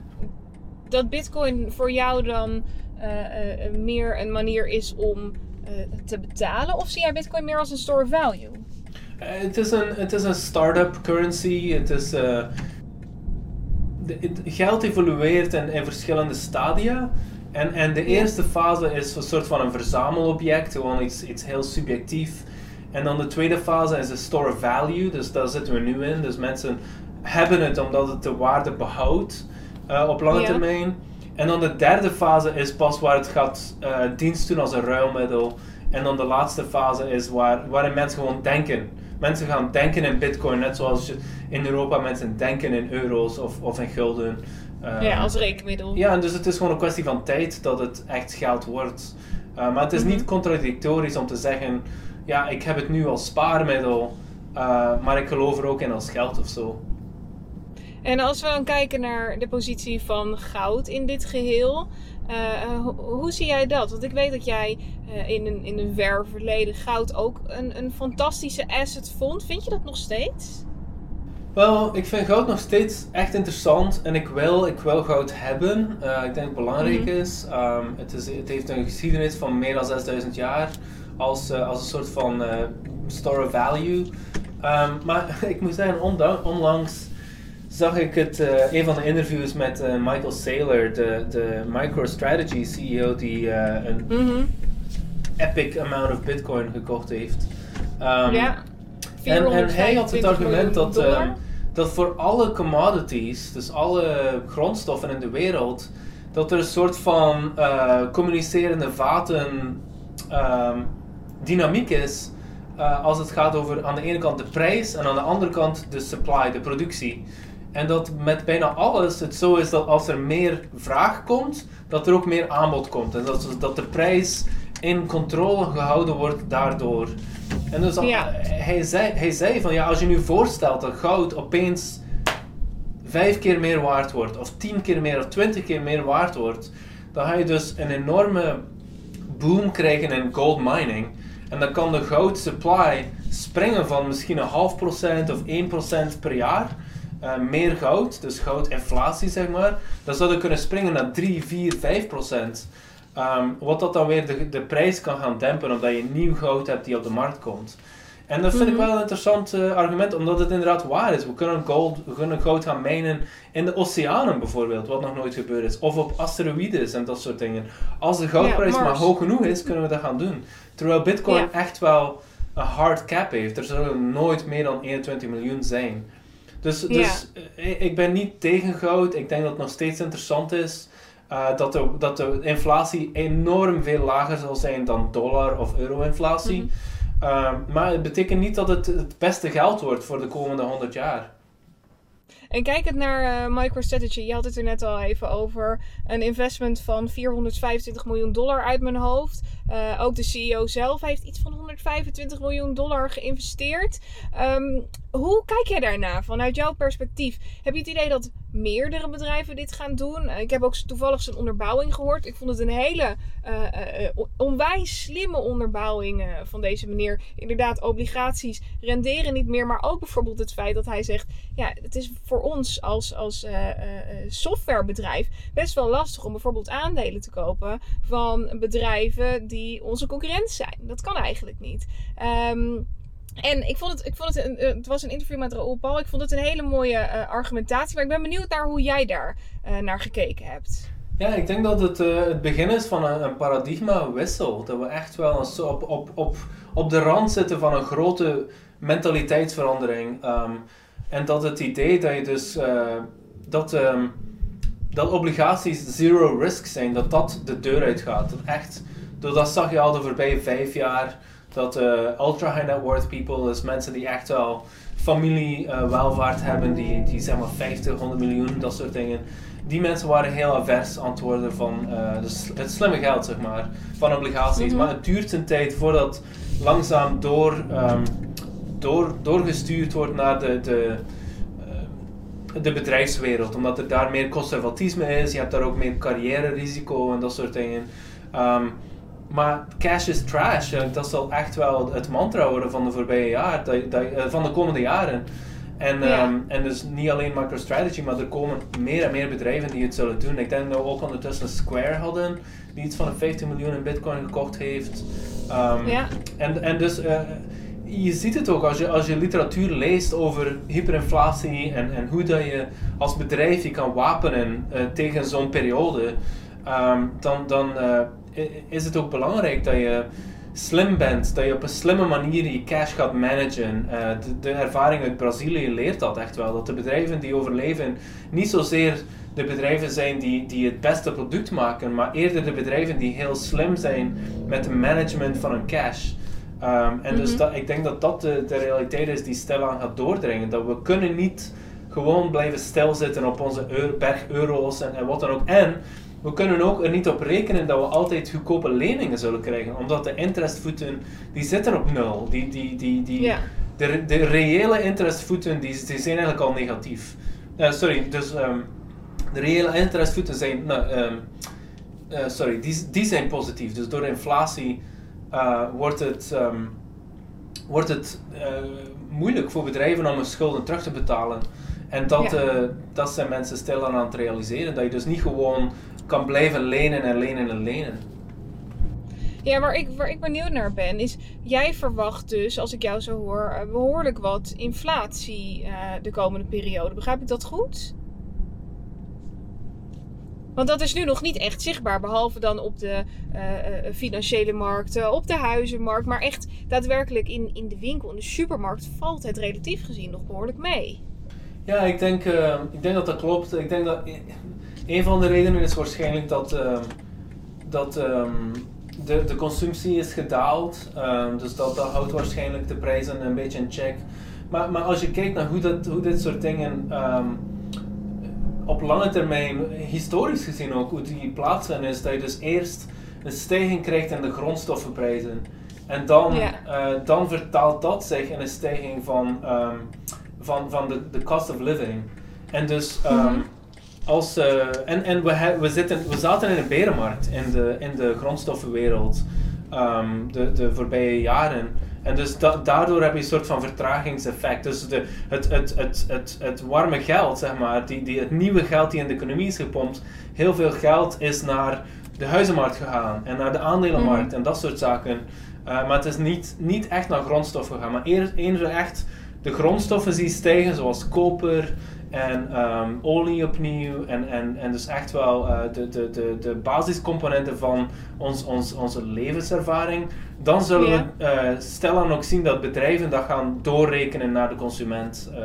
Dat, bitcoin voor jou dan uh, uh, meer een manier is om te betalen? Of zie jij bitcoin meer als een store value? Het is een, het is een start-up currency. Het is het geld evolueert in, in verschillende stadia. En, en de eerste fase is een soort van een verzamelobject, gewoon iets, iets heel subjectief. En dan de tweede fase is de store value, dus daar zitten we nu in. Dus mensen hebben het omdat het de waarde behoudt uh, op lange termijn. En dan de derde fase is pas waar het gaat uh, dienst doen als een ruilmiddel. En dan de laatste fase is waar, waarin mensen gewoon denken. Mensen gaan denken in bitcoin, net zoals in Europa mensen denken in euro's of, of in gulden. Uh, ja, als rekenmiddel. Ja, dus het is gewoon een kwestie van tijd dat het echt geld wordt. Uh, maar het is mm -hmm. niet contradictorisch om te zeggen, ja, ik heb het nu als spaarmiddel, uh, maar ik geloof er ook in als geld of zo. En als we dan kijken naar de positie van goud in dit geheel, uh, hoe zie jij dat? Want ik weet dat jij uh, in, een, in een ver verleden goud ook een, een fantastische asset vond. Vind je dat nog steeds? Wel, ik vind goud nog steeds echt interessant en ik wil, ik wil goud hebben. Uh, ik denk dat het belangrijk Mhm. is. Um, het, is. Het heeft een geschiedenis van meer dan 6000 jaar als, als een soort van store of value. Um, maar (laughs) ik moet zeggen, onlangs zag ik het, uh, een van de interviews met Michael Saylor, de, de MicroStrategy CEO, die een Mm -hmm. epic amount of bitcoin gekocht heeft. Um, ja. En, en hij had het argument dat, uh, dat voor alle commodities, dus alle grondstoffen in de wereld, dat er een soort van communicerende vaten um, dynamiek is. Uh, als het gaat over aan de ene kant de prijs en aan de andere kant de supply, de productie. En dat met bijna alles het zo is dat als er meer vraag komt, dat er ook meer aanbod komt. En dat, dat de prijs in controle gehouden wordt daardoor. En dus ja. hij, zei, hij zei van ja, als je nu voorstelt dat goud opeens vijf keer meer waard wordt, of tien keer meer, of twintig keer meer waard wordt, dan ga je dus een enorme boom krijgen in gold mining. En dan kan de goud supply springen van misschien een half procent of 1% per jaar. Uh, meer goud, dus goudinflatie zeg maar, dan zou dat kunnen springen naar 3, 4, 5 procent. Um, wat dat dan weer de, de prijs kan gaan dempen, omdat je nieuw goud hebt die op de markt komt. En dat vind Mhm. ik wel een interessant uh, argument, omdat het inderdaad waar is. We kunnen, gold, we kunnen goud gaan mijnen in de oceanen bijvoorbeeld, wat nog nooit gebeurd is. Of op asteroïdes en dat soort dingen. Als de goudprijs Ja, maar hoog genoeg is, kunnen we dat gaan doen. Terwijl bitcoin Ja. echt wel een hard cap heeft. Er zullen nooit meer dan 21 miljoen zijn. Dus, dus uh, ik ben niet tegen goud. Ik denk dat het nog steeds interessant is. Uh, dat, de, dat de inflatie enorm veel lager zal zijn dan dollar- of euro-inflatie. Mhm. Uh, maar het betekent niet dat het het beste geld wordt voor de komende 100 jaar. En kijkend naar uh, MicroStrategy, je had het er net al even over. Een investment van 425 miljoen dollar uit mijn hoofd. Uh, ook de CEO zelf heeft iets van 125 miljoen dollar geïnvesteerd. Um, hoe kijk jij daarna vanuit jouw perspectief? Heb je het idee dat meerdere bedrijven dit gaan doen? Uh, ik heb ook toevallig zijn onderbouwing gehoord. Ik vond het een hele uh, onwijs slimme onderbouwing van deze meneer. Inderdaad, obligaties renderen niet meer. Maar ook bijvoorbeeld het feit dat hij zegt: ja, het is voor ons als, als softwarebedrijf best wel lastig om bijvoorbeeld aandelen te kopen van bedrijven die onze concurrent zijn. Dat kan eigenlijk niet. Um, en ik vond het, ik vond het, een, het was een interview met Raoul Paul. Ik vond het een hele mooie uh, argumentatie. Maar ik ben benieuwd naar hoe jij daar uh, naar gekeken hebt. Ja, ik denk dat het het begin is van een, een paradigma-wissel. Dat we echt wel op, op, op, op de rand zitten van een grote mentaliteitsverandering. Um, en dat het idee dat je dus dat, um, dat obligaties zero risk zijn, dat dat de deur uitgaat. Dat echt, dat zag je al de voorbije vijf jaar. Dat uh, ultra high net worth people, dus mensen die echt wel familie uh, welvaart hebben, die, die zeg maar 50, 100 miljoen, dat soort dingen. Die mensen waren heel avers aan het worden van uh, dus het slimme geld, zeg maar, van obligaties. Mhm. Maar het duurt een tijd voordat langzaam door, um, door, doorgestuurd wordt naar de, de, uh, de bedrijfswereld. Omdat er daar meer conservatisme is, je hebt daar ook meer carrière-risico en dat soort dingen. Um, maar cash is trash. Dat zal echt wel het mantra worden van de voorbije jaar, dat, dat, uh, van de komende jaren. En, Ja. um, en dus niet alleen MicroStrategy, maar er komen meer en meer bedrijven die het zullen doen. Ik denk dat we ook ondertussen Square hadden, die iets van een 50 miljoen in bitcoin gekocht heeft. Um, Ja. en, en dus uh, je ziet het ook als je, als je literatuur leest over hyperinflatie en, en hoe dat je als bedrijf je kan wapenen uh, tegen zo'n periode. Um, dan, dan uh, is het ook belangrijk dat je slim bent, dat je op een slimme manier je cash gaat managen. Uh, de, de, ervaring uit Brazilië leert dat echt wel. Dat de bedrijven die overleven niet zozeer de bedrijven zijn die, die het beste product maken, maar eerder de bedrijven die heel slim zijn met het management van hun cash. Um, en mm -hmm. dus dat, ik denk dat dat de, de realiteit is die stilaan gaat doordringen. Dat we kunnen niet gewoon blijven stilzitten op onze euro, berg euro's en, en wat dan ook. En we kunnen ook er niet op rekenen dat we altijd goedkope leningen zullen krijgen, omdat de interestvoeten, die zitten op nul. Die, die, die, die, ja. de, de reële interestvoeten, die, die zijn eigenlijk al negatief. Uh, sorry, dus um, de reële interestvoeten zijn, nou, um, uh, sorry, die, die zijn positief. Dus door inflatie uh, wordt het, um, wordt het eh, moeilijk voor bedrijven om hun schulden terug te betalen. En dat, Ja. eh, dat zijn mensen stilaan aan het realiseren. Dat je dus niet gewoon kan blijven lenen en lenen en lenen. Ja, waar ik, waar ik benieuwd naar ben, is jij verwacht dus, als ik jou zo hoor, eh, behoorlijk wat inflatie eh, de komende periode. Begrijp ik dat goed? Want dat is nu nog niet echt zichtbaar, behalve dan op de eh, financiële markten, op de huizenmarkt. Maar echt daadwerkelijk in, in de winkel, in de supermarkt, valt het relatief gezien nog behoorlijk mee. Ja, ik denk, ik denk dat dat klopt. Ik denk dat een van de redenen is waarschijnlijk dat, eh, dat ehm, de, de consumptie is gedaald. Ehm, dus dat, dat houdt waarschijnlijk de prijzen een beetje in check. Maar, maar als je kijkt naar hoe, dat, hoe dit soort dingen ehm, op lange termijn, historisch gezien ook, hoe die plaatsvinden, is dat je dus eerst een stijging krijgt in de grondstoffenprijzen. En dan, eh, dan vertaalt dat zich in een stijging van, ehm, van, van de, de cost of living. En dus, ehm, Mhm. Als, eh, en, en we, he- we, zitten, we zaten in een berenmarkt in de, in de grondstoffenwereld ehm, de, de voorbije jaren. En dus da- daardoor heb je een soort van vertragingseffect. Dus de, het, het, het, het, het warme geld, zeg maar, die, die, het nieuwe geld die in de economie is gepompt, heel veel geld is naar de huizenmarkt gegaan en naar de aandelenmarkt Mhm. en dat soort zaken. Uh, maar het is niet, niet echt naar grondstoffen gegaan. Maar eerder, echt de grondstoffen zie je stijgen, zoals koper en ehm, olie opnieuw. En, en, en dus echt wel uh, de, de, de, de basiscomponenten van ons, ons, onze levenservaring. Dan zullen Ja. we uh, stilaan ook zien dat bedrijven dat gaan doorrekenen naar de consument. Uh,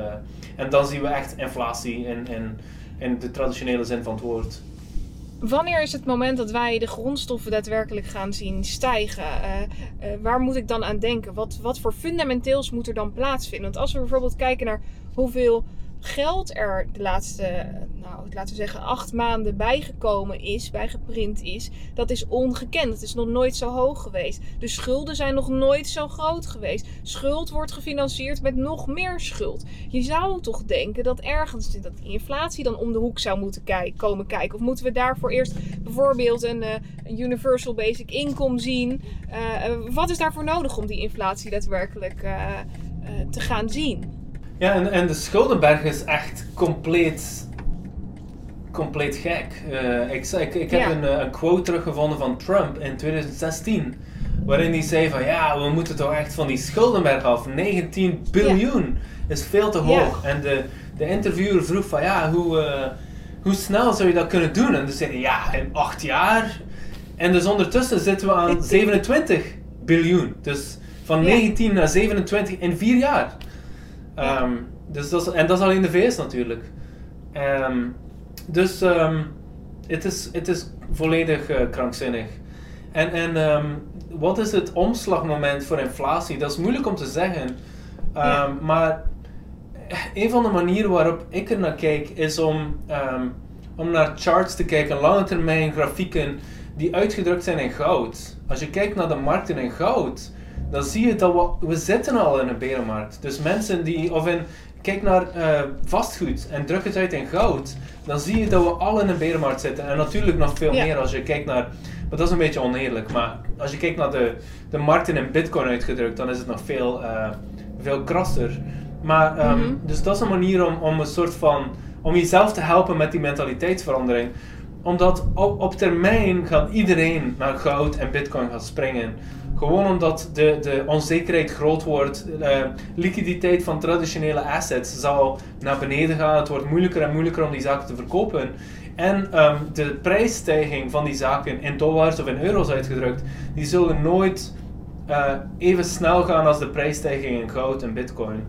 en dan zien we echt inflatie in, in, in de traditionele zin van het woord. Wanneer is het moment dat wij de grondstoffen daadwerkelijk gaan zien stijgen? Uh, uh, waar moet ik dan aan denken? Wat, wat voor fundamenteels moet er dan plaatsvinden? Want als we bijvoorbeeld kijken naar hoeveel geld er de laatste, nou, laten we zeggen, acht maanden bijgekomen is, bijgeprint is, dat is ongekend. Dat is nog nooit zo hoog geweest. De schulden zijn nog nooit zo groot geweest. Schuld wordt gefinancierd met nog meer schuld. Je zou toch denken dat ergens dat inflatie dan om de hoek zou moeten komen kijken. Of moeten we daarvoor eerst bijvoorbeeld een, een universal basic income zien? Uh, wat is daarvoor nodig om die inflatie daadwerkelijk te gaan zien? Ja, en, en de schuldenberg is echt compleet, compleet gek. Uh, ik, ik, ik heb Ja. een, een quote teruggevonden van Trump in 2016. Waarin hij zei van ja, we moeten toch echt van die schuldenberg af. 19 biljoen is veel te hoog. En de, de interviewer vroeg van ja, hoe, uh, hoe snel zou je dat kunnen doen? En dus zei hij ja, in acht jaar. En dus ondertussen zitten we aan (laughs) 27 biljoen. Dus van 19 naar 27 in vier jaar. Um, dus dat is, en dat is alleen de VS natuurlijk. Um, dus um, het, is, het is volledig uh, krankzinnig. En, en wat is het omslagmoment voor inflatie? Dat is moeilijk om te zeggen. Ja. Maar een van de manieren waarop ik er naar kijk is om, om naar charts te kijken, lange termijn grafieken die uitgedrukt zijn in goud. Als je kijkt naar de markten in goud, dan zie je dat we, we zitten al in een berenmarkt. Dus mensen die, of in, kijk naar uh, vastgoed en druk het uit in goud, dan zie je dat we al in een berenmarkt zitten. En natuurlijk nog veel Ja. meer als je kijkt naar, maar dat is een beetje oneerlijk, maar als je kijkt naar de, de markten in bitcoin uitgedrukt, dan is het nog veel, uh, veel krasser. Maar, um, Mhm. dus dat is een manier om, om een soort van, om jezelf te helpen met die mentaliteitsverandering. Omdat op, op termijn gaat iedereen naar goud en bitcoin gaan springen. Gewoon omdat de, de onzekerheid groot wordt. Uh, liquiditeit van traditionele assets zal naar beneden gaan. Het wordt moeilijker en moeilijker om die zaken te verkopen. En um, de prijsstijging van die zaken in dollars of in euro's uitgedrukt, die zullen nooit uh, even snel gaan als de prijsstijging in goud en bitcoin.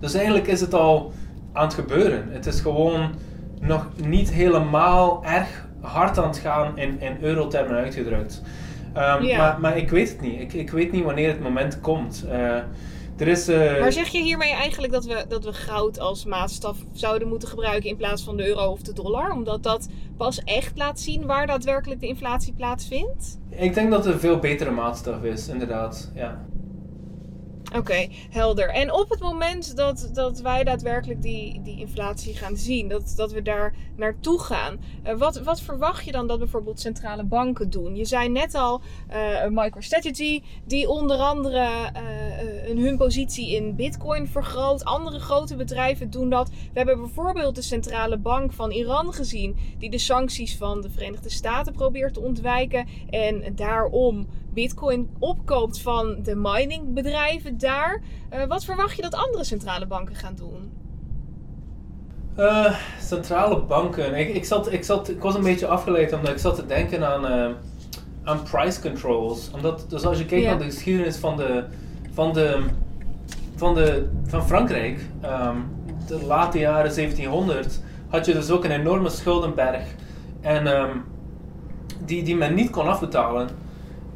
Dus eigenlijk is het al aan het gebeuren. Het is gewoon nog niet helemaal erg hard aan het gaan in, in eurotermen uitgedrukt. Um, Ja. maar, maar ik weet het niet. Ik, ik weet niet wanneer het moment komt. Uh, er is, uh, Maar zeg je hiermee eigenlijk dat we, dat we goud als maatstaf zouden moeten gebruiken in plaats van de euro of de dollar? Omdat dat pas echt laat zien waar daadwerkelijk de inflatie plaatsvindt? Ik denk dat het een veel betere maatstaf is, inderdaad. Ja. Oké, helder. En op het moment dat, dat wij daadwerkelijk die, die inflatie gaan zien, dat, dat we daar naartoe gaan, uh, wat, wat verwacht je dan dat bijvoorbeeld centrale banken doen? Je zei net al, uh, MicroStrategy, die onder andere uh, hun positie in Bitcoin vergroot. Andere grote bedrijven doen dat. We hebben bijvoorbeeld de centrale bank van Iran gezien, die de sancties van de Verenigde Staten probeert te ontwijken en daarom Bitcoin opkoopt van de miningbedrijven daar. Uh, wat verwacht je dat andere centrale banken gaan doen? Uh, centrale banken. Ik, ik, zat, ik, zat, ik was een beetje afgeleid omdat ik zat te denken aan, uh, aan price controls. Omdat, dus als je kijkt yeah. naar de geschiedenis van, de, van, de, van, de, van Frankrijk, um, de late jaren 1700, had je dus ook een enorme schuldenberg. En um, die, die men niet kon afbetalen.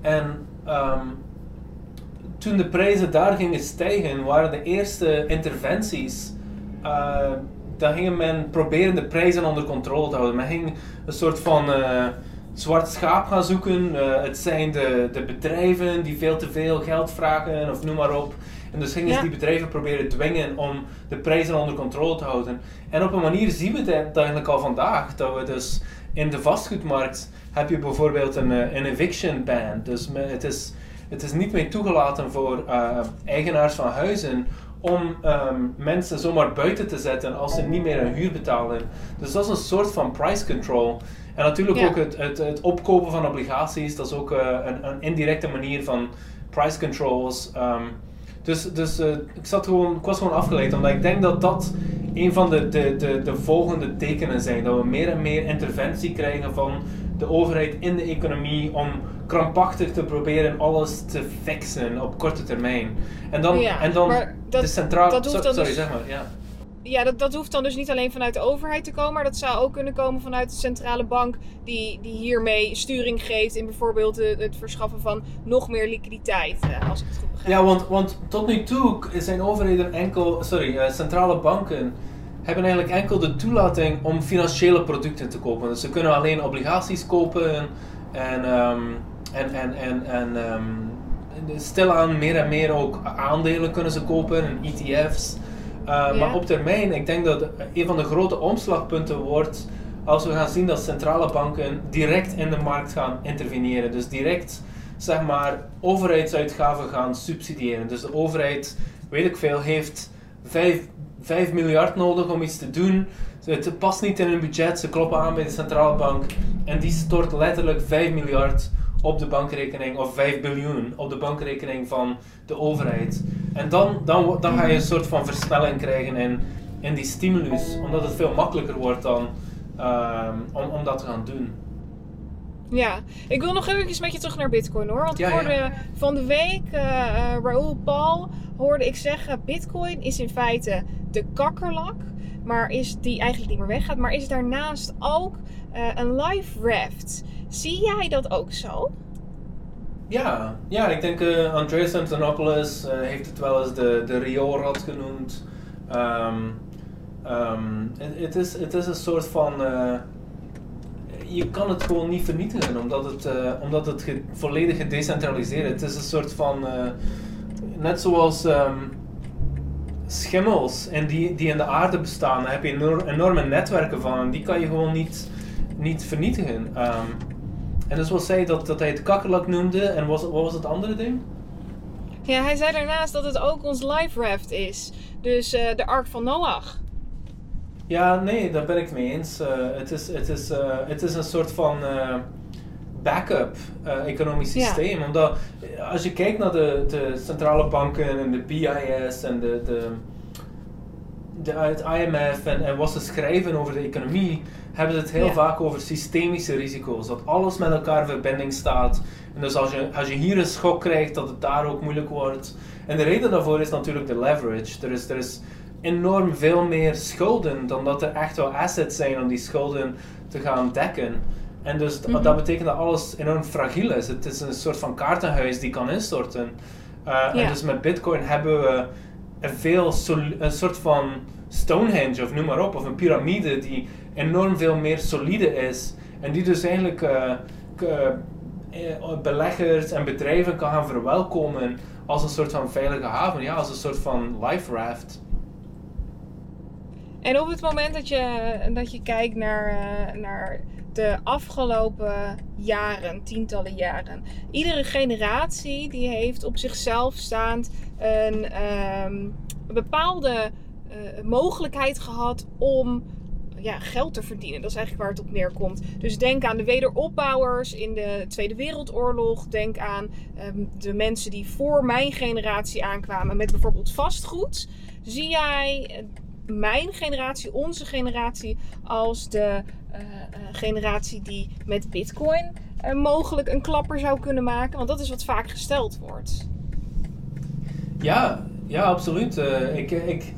En um, toen de prijzen daar gingen stijgen, waren de eerste interventies. Uh, dan ging men proberen de prijzen onder controle te houden. Men ging een soort van uh, zwart schaap gaan zoeken. Uh, het zijn de, de bedrijven die veel te veel geld vragen, of noem maar op. En dus gingen ja. ze die bedrijven proberen dwingen om de prijzen onder controle te houden. En op een manier zien we dat eigenlijk al vandaag. Dat we dus in de vastgoedmarkt heb je bijvoorbeeld een, een eviction ban. Dus het is, het is niet meer toegelaten voor uh, eigenaars van huizen om um, mensen zomaar buiten te zetten als ze niet meer hun huur betalen. Dus dat is een soort van price control. En natuurlijk ja. ook het, het, het, opkopen van obligaties, dat is ook uh, een, een, indirecte manier van price controls. Um, dus dus uh, ik, zat gewoon, ik was gewoon afgeleid, omdat ik denk dat dat een van de, de, de, de volgende tekenen zijn. Dat we meer en meer interventie krijgen van de overheid in de economie om krampachtig te proberen alles te fixen op korte termijn. En dan, ja, en dan dat, de centrale... So, sorry, dus, zeg maar. Ja, ja dat, dat hoeft dan dus niet alleen vanuit de overheid te komen, maar dat zou ook kunnen komen vanuit de centrale bank die, die hiermee sturing geeft in bijvoorbeeld het, verschaffen van nog meer liquiditeit, als ik het goed. Ja, want, want tot nu toe zijn overheden enkel, sorry, uh, centrale banken hebben eigenlijk enkel de toelating om financiële producten te kopen. Dus ze kunnen alleen obligaties kopen en, um, en, en, en, en um, stilaan meer en meer ook aandelen kunnen ze kopen en ETF's. Ja. Maar op termijn, ik denk dat een van de grote omslagpunten wordt als we gaan zien dat centrale banken direct in de markt gaan interveneren. Dus direct, zeg maar, overheidsuitgaven gaan subsidiëren. Dus de overheid, weet ik veel, heeft 5, 5 miljard nodig om iets te doen. Het past niet in hun budget, ze kloppen aan bij de centrale bank en die stort letterlijk 5 miljard op de bankrekening, of 5 biljoen op de bankrekening van de overheid. En dan, dan, dan ga je een soort van versnelling krijgen in, in die stimulus, omdat het veel makkelijker wordt dan um, om, om dat te gaan doen. Ja, ik wil nog even met je terug naar Bitcoin hoor. Want ik Ja, ja. hoorde van de week uh, uh, Raoul Paul hoorde ik zeggen: Bitcoin is in feite de kakkerlak, maar is die eigenlijk niet meer weggaat, maar is daarnaast ook uh, een life raft. Zie jij dat ook zo? Ja, ja ik denk uh, Andreas Antonopoulos uh, heeft het wel eens de, de rioolrad genoemd. Um, um, het, is, het is een soort van. Uh, je kan het gewoon niet vernietigen, omdat het, omdat het volledig gedecentraliseerd is. Het is een soort van. Net zoals um, schimmels en die, die in de aarde bestaan, daar heb je enorm, enorme netwerken van en die kan je gewoon niet, niet vernietigen. Um, en dus was zij dat, dat hij het kakkerlak noemde en was, wat was het andere ding? Ja, hij zei daarnaast dat het ook ons life raft is. Dus uh, de Ark van Noach. Ja, nee, daar ben ik mee eens. Uh, het, is, het, is, uh, het is een soort van backup economisch systeem. Ja. Omdat als je kijkt naar de, de centrale banken en de BIS en de, de, de, het IMF en, en wat ze schrijven over de economie, hebben ze het heel ja. vaak over systemische risico's. Dat alles met elkaar in verbinding staat. En dus als je, als je hier een schok krijgt, dat het daar ook moeilijk wordt. En de reden daarvoor is natuurlijk de leverage. Er is, er is enorm veel meer schulden dan dat er echt wel assets zijn om die schulden te gaan dekken. En dus mm -hmm. dat betekent dat alles enorm fragiel is. Het is een soort van kaartenhuis die kan instorten. Uh, ja. En dus met Bitcoin hebben we een, veel een soort van Stonehenge of noem maar op, of een piramide die enorm veel meer solide is. En die dus eigenlijk uh, uh, eh, beleggers en bedrijven kan gaan verwelkomen als een soort van veilige haven, ja, als een soort van life raft. En op het moment dat je, dat je kijkt naar, naar de afgelopen jaren, tientallen jaren. Iedere generatie die heeft op zichzelf staand een, um, bepaalde mogelijkheid gehad om ja, geld te verdienen. Dat is eigenlijk waar het op neerkomt. Dus denk aan de wederopbouwers in de Tweede Wereldoorlog. Denk aan um, de mensen die voor mijn generatie aankwamen met bijvoorbeeld vastgoed. Zie jij mijn generatie, onze generatie, als de uh, generatie die met Bitcoin mogelijk een klapper zou kunnen maken? Want dat is wat vaak gesteld wordt. Ja, ja absoluut. ik, ik,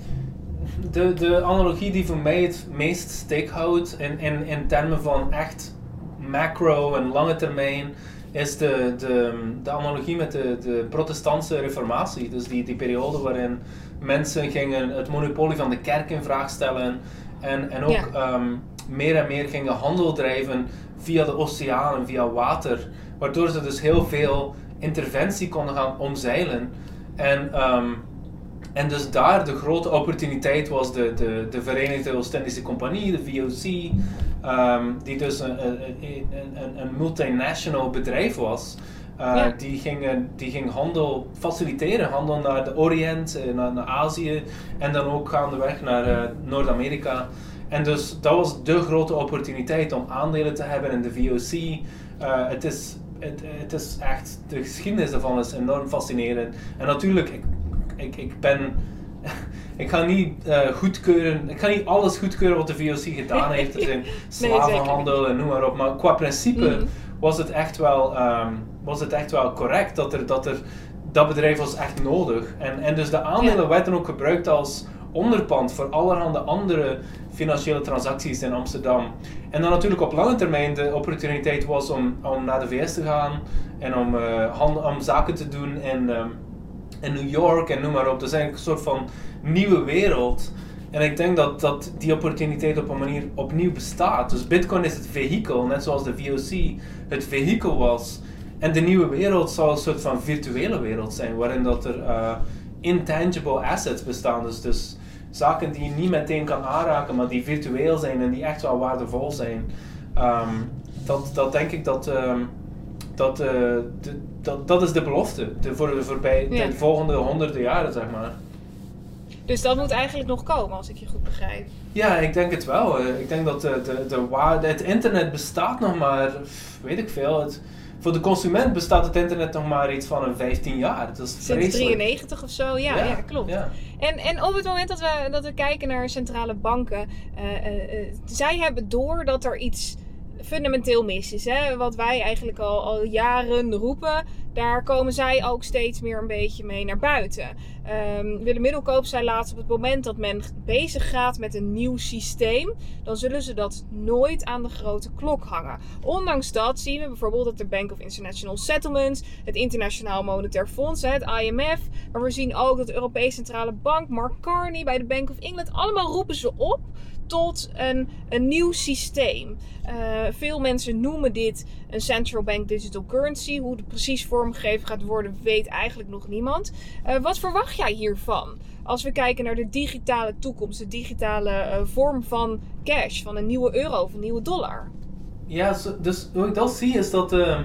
de, de analogie die voor mij het meest steek houdt in, in, in termen van echt macro en lange termijn is de, de, de analogie met de, de protestantse reformatie. Dus die, die periode waarin mensen gingen het monopolie van de kerk in vraag stellen en, en ook ehm, meer en meer gingen handel drijven via de oceaan en via water. Waardoor ze dus heel veel interventie konden gaan omzeilen. En, um, en dus daar de grote opportuniteit was de, de, de Verenigde Oost-Indische Compagnie, de VOC, um, die dus een, een, een, een multinational bedrijf was. Uh, die, gingen, die ging handel faciliteren, handel naar de Oriënt, eh, naar, naar Azië en dan ook gaandeweg naar uh, Noord-Amerika. En dus dat was de grote opportuniteit om aandelen te hebben in de VOC. Uh, het, is, het, het is echt, de geschiedenis daarvan is enorm fascinerend. En natuurlijk, ik, ik, ik ben (laughs) ik ga niet uh, goedkeuren, ik ga niet alles goedkeuren wat de VOC gedaan heeft. Er zijn (laughs) slavenhandel en noem maar op. Maar qua principe mm. was, het echt wel, um, was het echt wel correct dat er, dat er dat bedrijf was echt nodig. En, en dus de aandelen ja. werden ook gebruikt als onderpand voor allerhande andere financiële transacties in Amsterdam. En dan natuurlijk op lange termijn de opportuniteit was om, om naar de VS te gaan en om, uh, hand, om zaken te doen in, um, in New York en noem maar op. Dat is eigenlijk een soort van nieuwe wereld. En ik denk dat, dat die opportuniteit op een manier opnieuw bestaat. Dus Bitcoin is het vehikel, net zoals de VOC het vehikel was. En de nieuwe wereld zal een soort van virtuele wereld zijn, waarin dat er uh, intangible assets bestaan. Dus, dus zaken die je niet meteen kan aanraken, maar die virtueel zijn en die echt wel waardevol zijn. Um, dat, dat denk ik dat. Um, dat, uh, de, dat, dat is de belofte de, voor de, voorbij, ja. de volgende honderden jaren, zeg maar. Dus dat moet eigenlijk nog komen, als ik je goed begrijp. Ja, ik denk het wel. Ik denk dat de, de, de waarde, het internet bestaat nog maar, weet ik veel. Het, voor de consument bestaat het internet nog maar iets van een 15 jaar. Dat is Sinds 93 of zo, ja, ja, ja klopt. Ja. En, en op het moment dat we, dat we kijken naar centrale banken, uh, zij hebben door dat er iets fundamenteel mis is. Hè? Wat wij eigenlijk al, al jaren roepen, daar komen zij ook steeds meer een beetje mee naar buiten. Um, Willem Middelkoop zei laatst op het moment dat men bezig gaat met een nieuw systeem, dan zullen ze dat nooit aan de grote klok hangen. Ondanks dat zien we bijvoorbeeld dat de Bank of International Settlements, het Internationaal Monetair Fonds, het IMF, maar we zien ook dat de Europese Centrale Bank, Mark Carney bij de Bank of England, allemaal roepen ze op tot een, een nieuw systeem. Uh, veel mensen noemen dit een central bank digital currency. Hoe het precies vormgegeven gaat worden, weet eigenlijk nog niemand. Uh, wat verwacht jij hiervan? Als we kijken naar de digitale toekomst, de digitale uh, vorm van cash, van een nieuwe euro of een nieuwe dollar. Ja, dus hoe ik dat zie is dat ehm,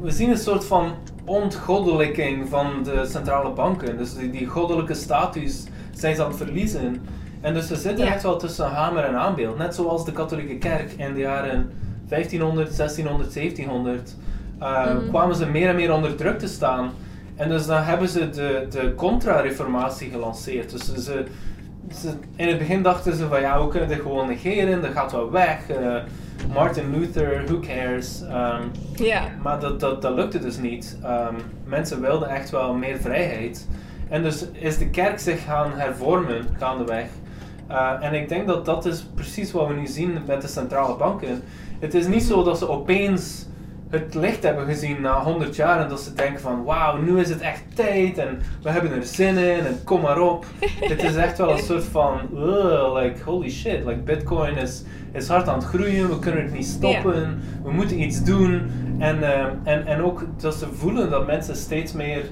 we zien een soort van ontgoddelijking van de centrale banken. Dus die, die goddelijke status zijn ze aan het verliezen. En dus ze zitten ja. echt wel tussen hamer en aanbeeld. Net zoals de katholieke kerk in de jaren 1500, 1600, 1700 uh, mm. kwamen ze meer en meer onder druk te staan. En dus dan hebben ze de, de contra-reformatie gelanceerd. Dus ze, ze, in het begin dachten ze van ja, we kunnen dit gewoon negeren, dat gaat wel weg. Uh, Martin Luther, who cares? Um, yeah. Maar dat, dat, dat lukte dus niet. Um, mensen wilden echt wel meer vrijheid. En dus is de kerk zich gaan hervormen gaandeweg. Uh, en ik denk dat dat is precies wat we nu zien met de centrale banken. Het is niet zo dat ze opeens het licht hebben gezien na 100 jaar en dat ze denken van wauw, nu is het echt tijd en we hebben er zin in en kom maar op. (laughs) het is echt wel een soort van, uh, like holy shit, like bitcoin is, is hard aan het groeien, we kunnen het niet stoppen, we moeten iets doen. En, uh, en, en ook dat ze voelen dat mensen steeds meer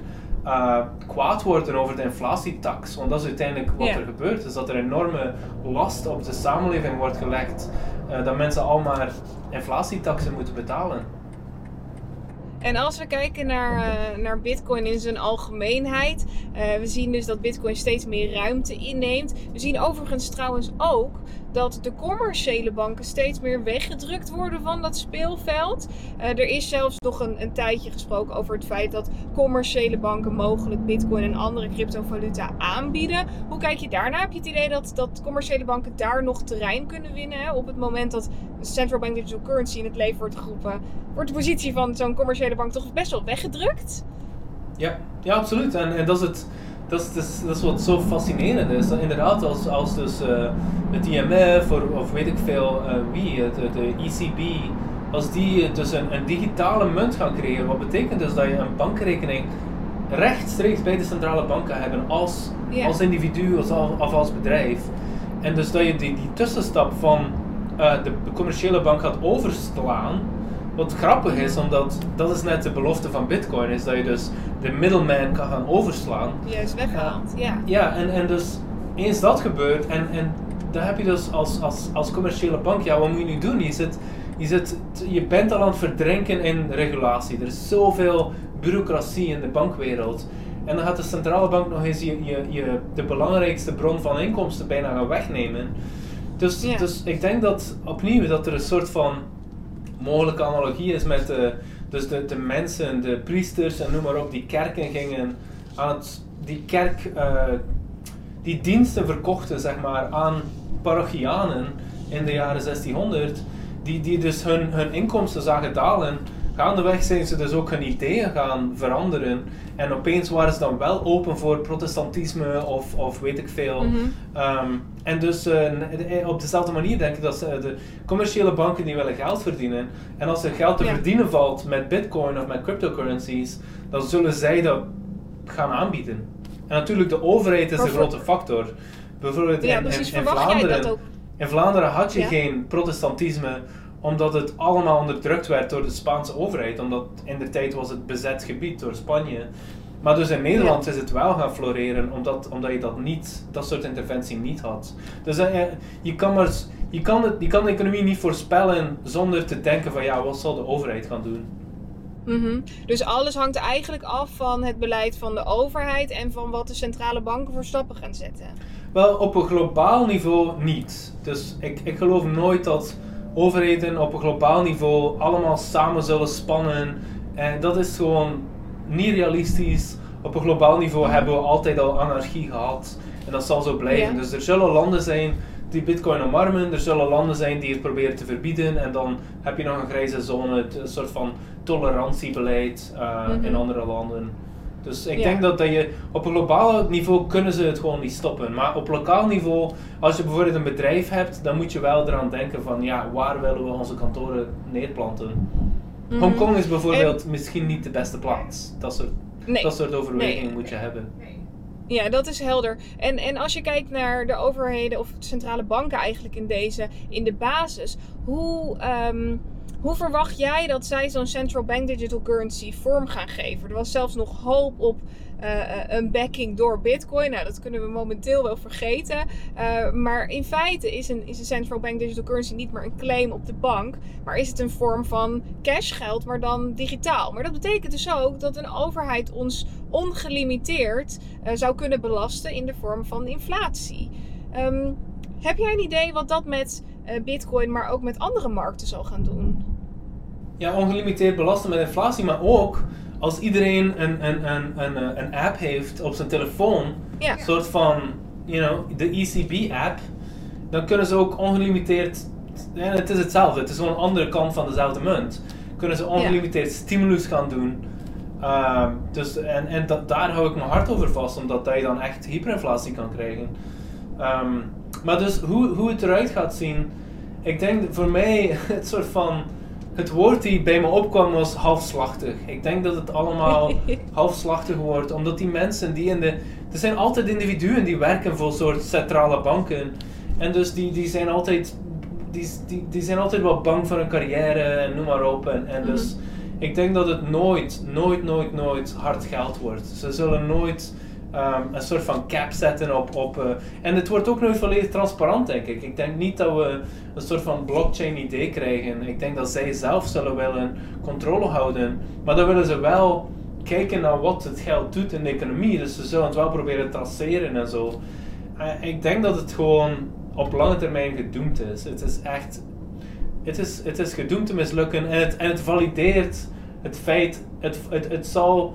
uh, kwaad worden over de inflatietax. Want dat is uiteindelijk wat er gebeurt, is dat er enorme last op de samenleving wordt gelegd. Uh, dat mensen al maar inflatietaxen moeten betalen. En als we kijken naar, uh, naar Bitcoin in zijn algemeenheid, we zien dus dat Bitcoin steeds meer ruimte inneemt. We zien overigens trouwens ook dat de commerciële banken steeds meer weggedrukt worden van dat speelveld. Uh, er is zelfs nog een, een, tijdje gesproken over het feit dat commerciële banken mogelijk Bitcoin en andere cryptovaluta aanbieden. Hoe kijk je daarnaar? Heb je het idee dat, dat commerciële banken daar nog terrein kunnen winnen? Hè? Op het moment dat central bank digital currency in het leven wordt geroepen, wordt de positie van zo'n commerciële bank toch best wel weggedrukt? Ja, ja absoluut. En, en dat is het dat is, dat, is, dat is wat zo fascinerend is. Inderdaad, als, als dus uh, het IMF of, of weet ik veel uh, wie, de, de ECB, als die dus een, een digitale munt gaan creëren, wat betekent dus dat je een bankrekening rechtstreeks bij de centrale bank kan hebben als, yeah. als individu of, of als bedrijf. En dus dat je die, die tussenstap van uh, de commerciële bank gaat overslaan wat grappig is, omdat dat is net de belofte van Bitcoin, is dat je dus de middleman kan gaan overslaan. Juist weggehaald, ja. Ja, en, en dus eens dat gebeurt, en, en dan heb je dus als, als, als commerciële bank, ja, wat moet je nu doen? Je, zit, je, zit, je bent al aan het verdrinken in regulatie. Er is zoveel bureaucratie in de bankwereld. En dan gaat de centrale bank nog eens je, je, je, de belangrijkste bron van inkomsten bijna gaan wegnemen. Dus, dus ik denk dat opnieuw dat er een soort van mogelijke analogie is met de, dus de, de mensen, de priesters en noem maar op, die kerken gingen aan het, die kerk, uh, die diensten verkochten zeg maar aan parochianen in de jaren 1600, die, die dus hun, hun inkomsten zagen dalen gaandeweg zijn ze dus ook hun ideeën gaan veranderen. En opeens waren ze dan wel open voor protestantisme of, of weet ik veel. Mhm. Ehm, en dus uh, op dezelfde manier denk ik dat ze, de commerciële banken die willen geld verdienen. En als er geld te verdienen valt met bitcoin of met cryptocurrencies, dan zullen zij dat gaan aanbieden. En natuurlijk de overheid is een grote factor. Bijvoorbeeld in, in, in, Vlaanderen, in Vlaanderen had je geen protestantisme omdat het allemaal onderdrukt werd door de Spaanse overheid. Omdat in de tijd was het bezet gebied door Spanje. Maar dus in Nederland is het wel gaan floreren, omdat, omdat je dat niet, dat soort interventie niet had. Dus uh, je, kan maar, je, kan het, je kan de economie niet voorspellen zonder te denken van ja, wat zal de overheid gaan doen? Mm -hmm. Dus alles hangt eigenlijk af van het beleid van de overheid en van wat de centrale banken voor stappen gaan zetten. Wel, op een globaal niveau niet. Dus ik, ik geloof nooit dat overheden op een globaal niveau allemaal samen zullen spannen. En dat is gewoon niet realistisch. Op een globaal niveau hebben we altijd al anarchie gehad. En dat zal zo blijven. Dus er zullen landen zijn die bitcoin omarmen. Er zullen landen zijn die het proberen te verbieden. En dan heb je nog een grijze zone, een soort van tolerantiebeleid uh, in andere landen. Dus ik denk dat, dat je op een globaal niveau kunnen ze het gewoon niet stoppen. Maar op lokaal niveau, als je bijvoorbeeld een bedrijf hebt, dan moet je wel eraan denken van ja, waar willen we onze kantoren neerplanten. Mm Hongkong is bijvoorbeeld misschien niet de beste plaats. Dat soort, dat soort overwegingen moet je hebben. Ja, dat is helder. En, en als je kijkt naar de overheden of centrale banken eigenlijk in deze, in de basis, hoe. Um, hoe verwacht jij dat zij zo'n central bank digital currency vorm gaan geven? Er was zelfs nog hoop op uh, een backing door Bitcoin. Nou, dat kunnen we momenteel wel vergeten. Uh, maar in feite is een, is een central bank digital currency niet meer een claim op de bank. Maar is het een vorm van cashgeld, maar dan digitaal. Maar dat betekent dus ook dat een overheid ons ongelimiteerd zou kunnen belasten in de vorm van inflatie. Um, heb jij een idee wat dat met Bitcoin, maar ook met andere markten zal gaan doen? ja, ongelimiteerd belasten met inflatie, maar ook als iedereen een, een, een, een, eh, een app heeft op zijn telefoon, een soort van, you know, de ECB-app, dan kunnen ze ook ongelimiteerd, ja, het is hetzelfde, het is gewoon een andere kant van dezelfde munt, kunnen ze ongelimiteerd stimulus gaan doen. Uh, dus, en en dat, daar hou ik mijn hart over vast, omdat dat je dan echt hyperinflatie kan krijgen. Um, maar dus hoe, hoe het eruit gaat zien, ik denk voor mij (laughs) het soort van het woord die bij me opkwam was halfslachtig. Ik denk dat het allemaal (laughs) halfslachtig wordt, omdat die mensen die in de. Er zijn altijd individuen die werken voor soort centrale banken. En dus die, die zijn altijd. Die, die, die zijn altijd wel bang voor hun carrière en noem maar op. En, en dus Mhm. ik denk dat het nooit, nooit, nooit, nooit hard geld wordt. Ze zullen nooit ehm, een soort van cap zetten op. op eh, en het wordt ook nooit volledig transparant, denk ik. Ik denk niet dat we een soort van blockchain idee krijgen. Ik denk dat zij zelf zullen willen controle houden. Maar dan willen ze wel kijken naar wat het geld doet in de economie. Dus ze zullen het wel proberen te traceren en zo. Eh, ik denk dat het gewoon op lange termijn gedoemd is. Het is echt. Het is, het is gedoemd te mislukken en het, en het valideert het feit. Het, het, het, zal,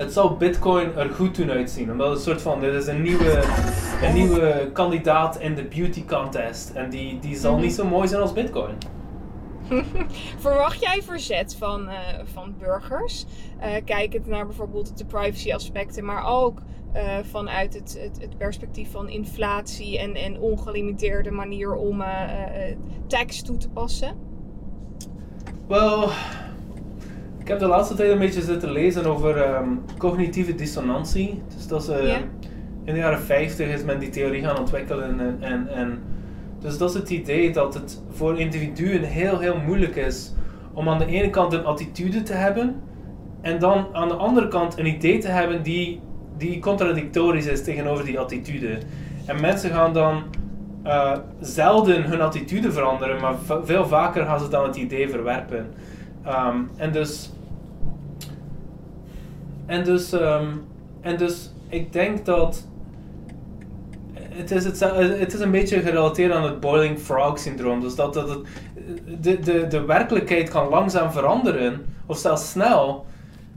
het zal Bitcoin er goed doen uitzien. Omdat het een soort van. Dit is een nieuwe, een nieuwe kandidaat in de beauty contest. En die, die zal Mhm. niet zo mooi zijn als Bitcoin. (laughs) Verwacht jij verzet van, eh, van burgers? Eh, kijkend naar bijvoorbeeld de privacy aspecten, maar ook eh, vanuit het, het, het perspectief van inflatie en, en ongelimiteerde manier om tax toe te passen? Wel, ik heb de laatste tijd een beetje zitten lezen over ehm, cognitieve dissonantie. Dus dat is, eh, in de jaren 50 is men die theorie gaan ontwikkelen. En, en, en, dus dat is het idee dat het voor individuen heel, heel moeilijk is om aan de ene kant een attitude te hebben en dan aan de andere kant een idee te hebben die, die contradictorisch is tegenover die attitude. En mensen gaan dan eh, zelden hun attitude veranderen, maar veel vaker gaan ze dan het idee verwerpen. Ehm, en dus. En dus, ehm, en dus, ik denk dat. Het is, het, het is een beetje gerelateerd aan het boiling frog syndroom. Dus dat, dat het, de, de, de werkelijkheid kan langzaam veranderen, of zelfs snel.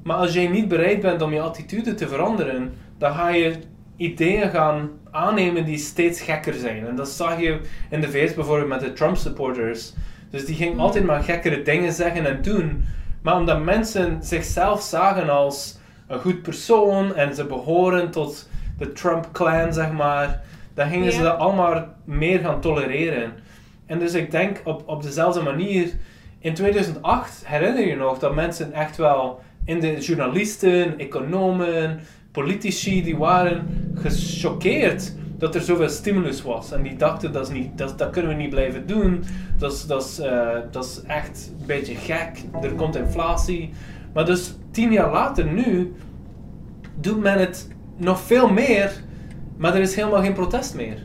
Maar als jij niet bereid bent om je attitude te veranderen, dan ga je ideeën gaan aannemen die steeds gekker zijn. En dat zag je in de VS bijvoorbeeld met de Trump supporters. Dus die gingen altijd maar gekkere dingen zeggen en doen. Maar omdat mensen zichzelf zagen als een goed persoon en ze behoren tot de Trump-clan, zeg maar, dan gingen ze dat allemaal meer gaan tolereren. En dus ik denk op, op dezelfde manier, in 2008 herinner je nog dat mensen echt wel in de journalisten, economen, politici, die waren gechoqueerd dat er zoveel stimulus was. En die dachten, dat, is niet, dat, dat kunnen we niet blijven doen. Dat is, dat, is, eh, dat is echt een beetje gek. Er komt inflatie. Maar dus tien jaar later nu, doet men het nog veel meer, maar er is helemaal geen protest meer.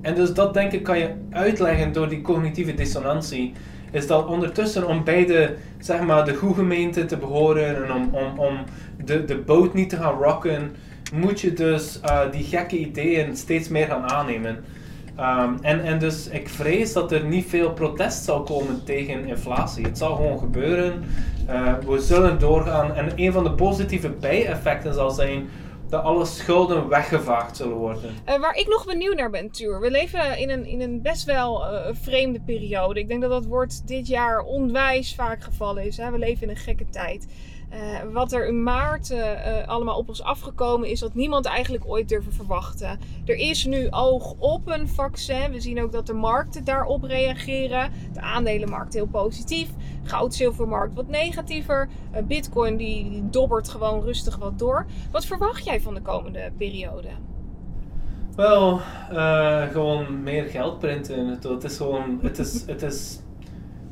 En dus dat denk ik kan je uitleggen door die cognitieve dissonantie. Is dat ondertussen om bij de, zeg maar, de goede gemeente te behoren en om, om, om de, de boot niet te gaan rocken, moet je dus eh, die gekke ideeën steeds meer gaan aannemen. Ehm, en, en dus ik vrees dat er niet veel protest zal komen tegen inflatie. Het zal gewoon gebeuren. Eh, we zullen doorgaan. En een van de positieve bijeffecten zal zijn dat alle schulden weggevaagd zullen worden. Eh, waar ik nog benieuwd naar ben, Tuur. We leven in een, in een best wel vreemde periode. Ik denk dat dat woord dit jaar onwijs vaak gevallen is. Hè? We leven in een gekke tijd. Eh, wat er in maart eh, eh, allemaal op ons afgekomen is, wat niemand eigenlijk ooit durfde verwachten. Er is nu oog op een vaccin. We zien ook dat de markten daarop reageren. De aandelenmarkt heel positief. Goud, zilvermarkt wat negatiever. Bitcoin die, dobbert gewoon rustig wat door. Wat verwacht jij van de komende periode? Wel, gewoon meer geld printen. Het is gewoon, het is, het is,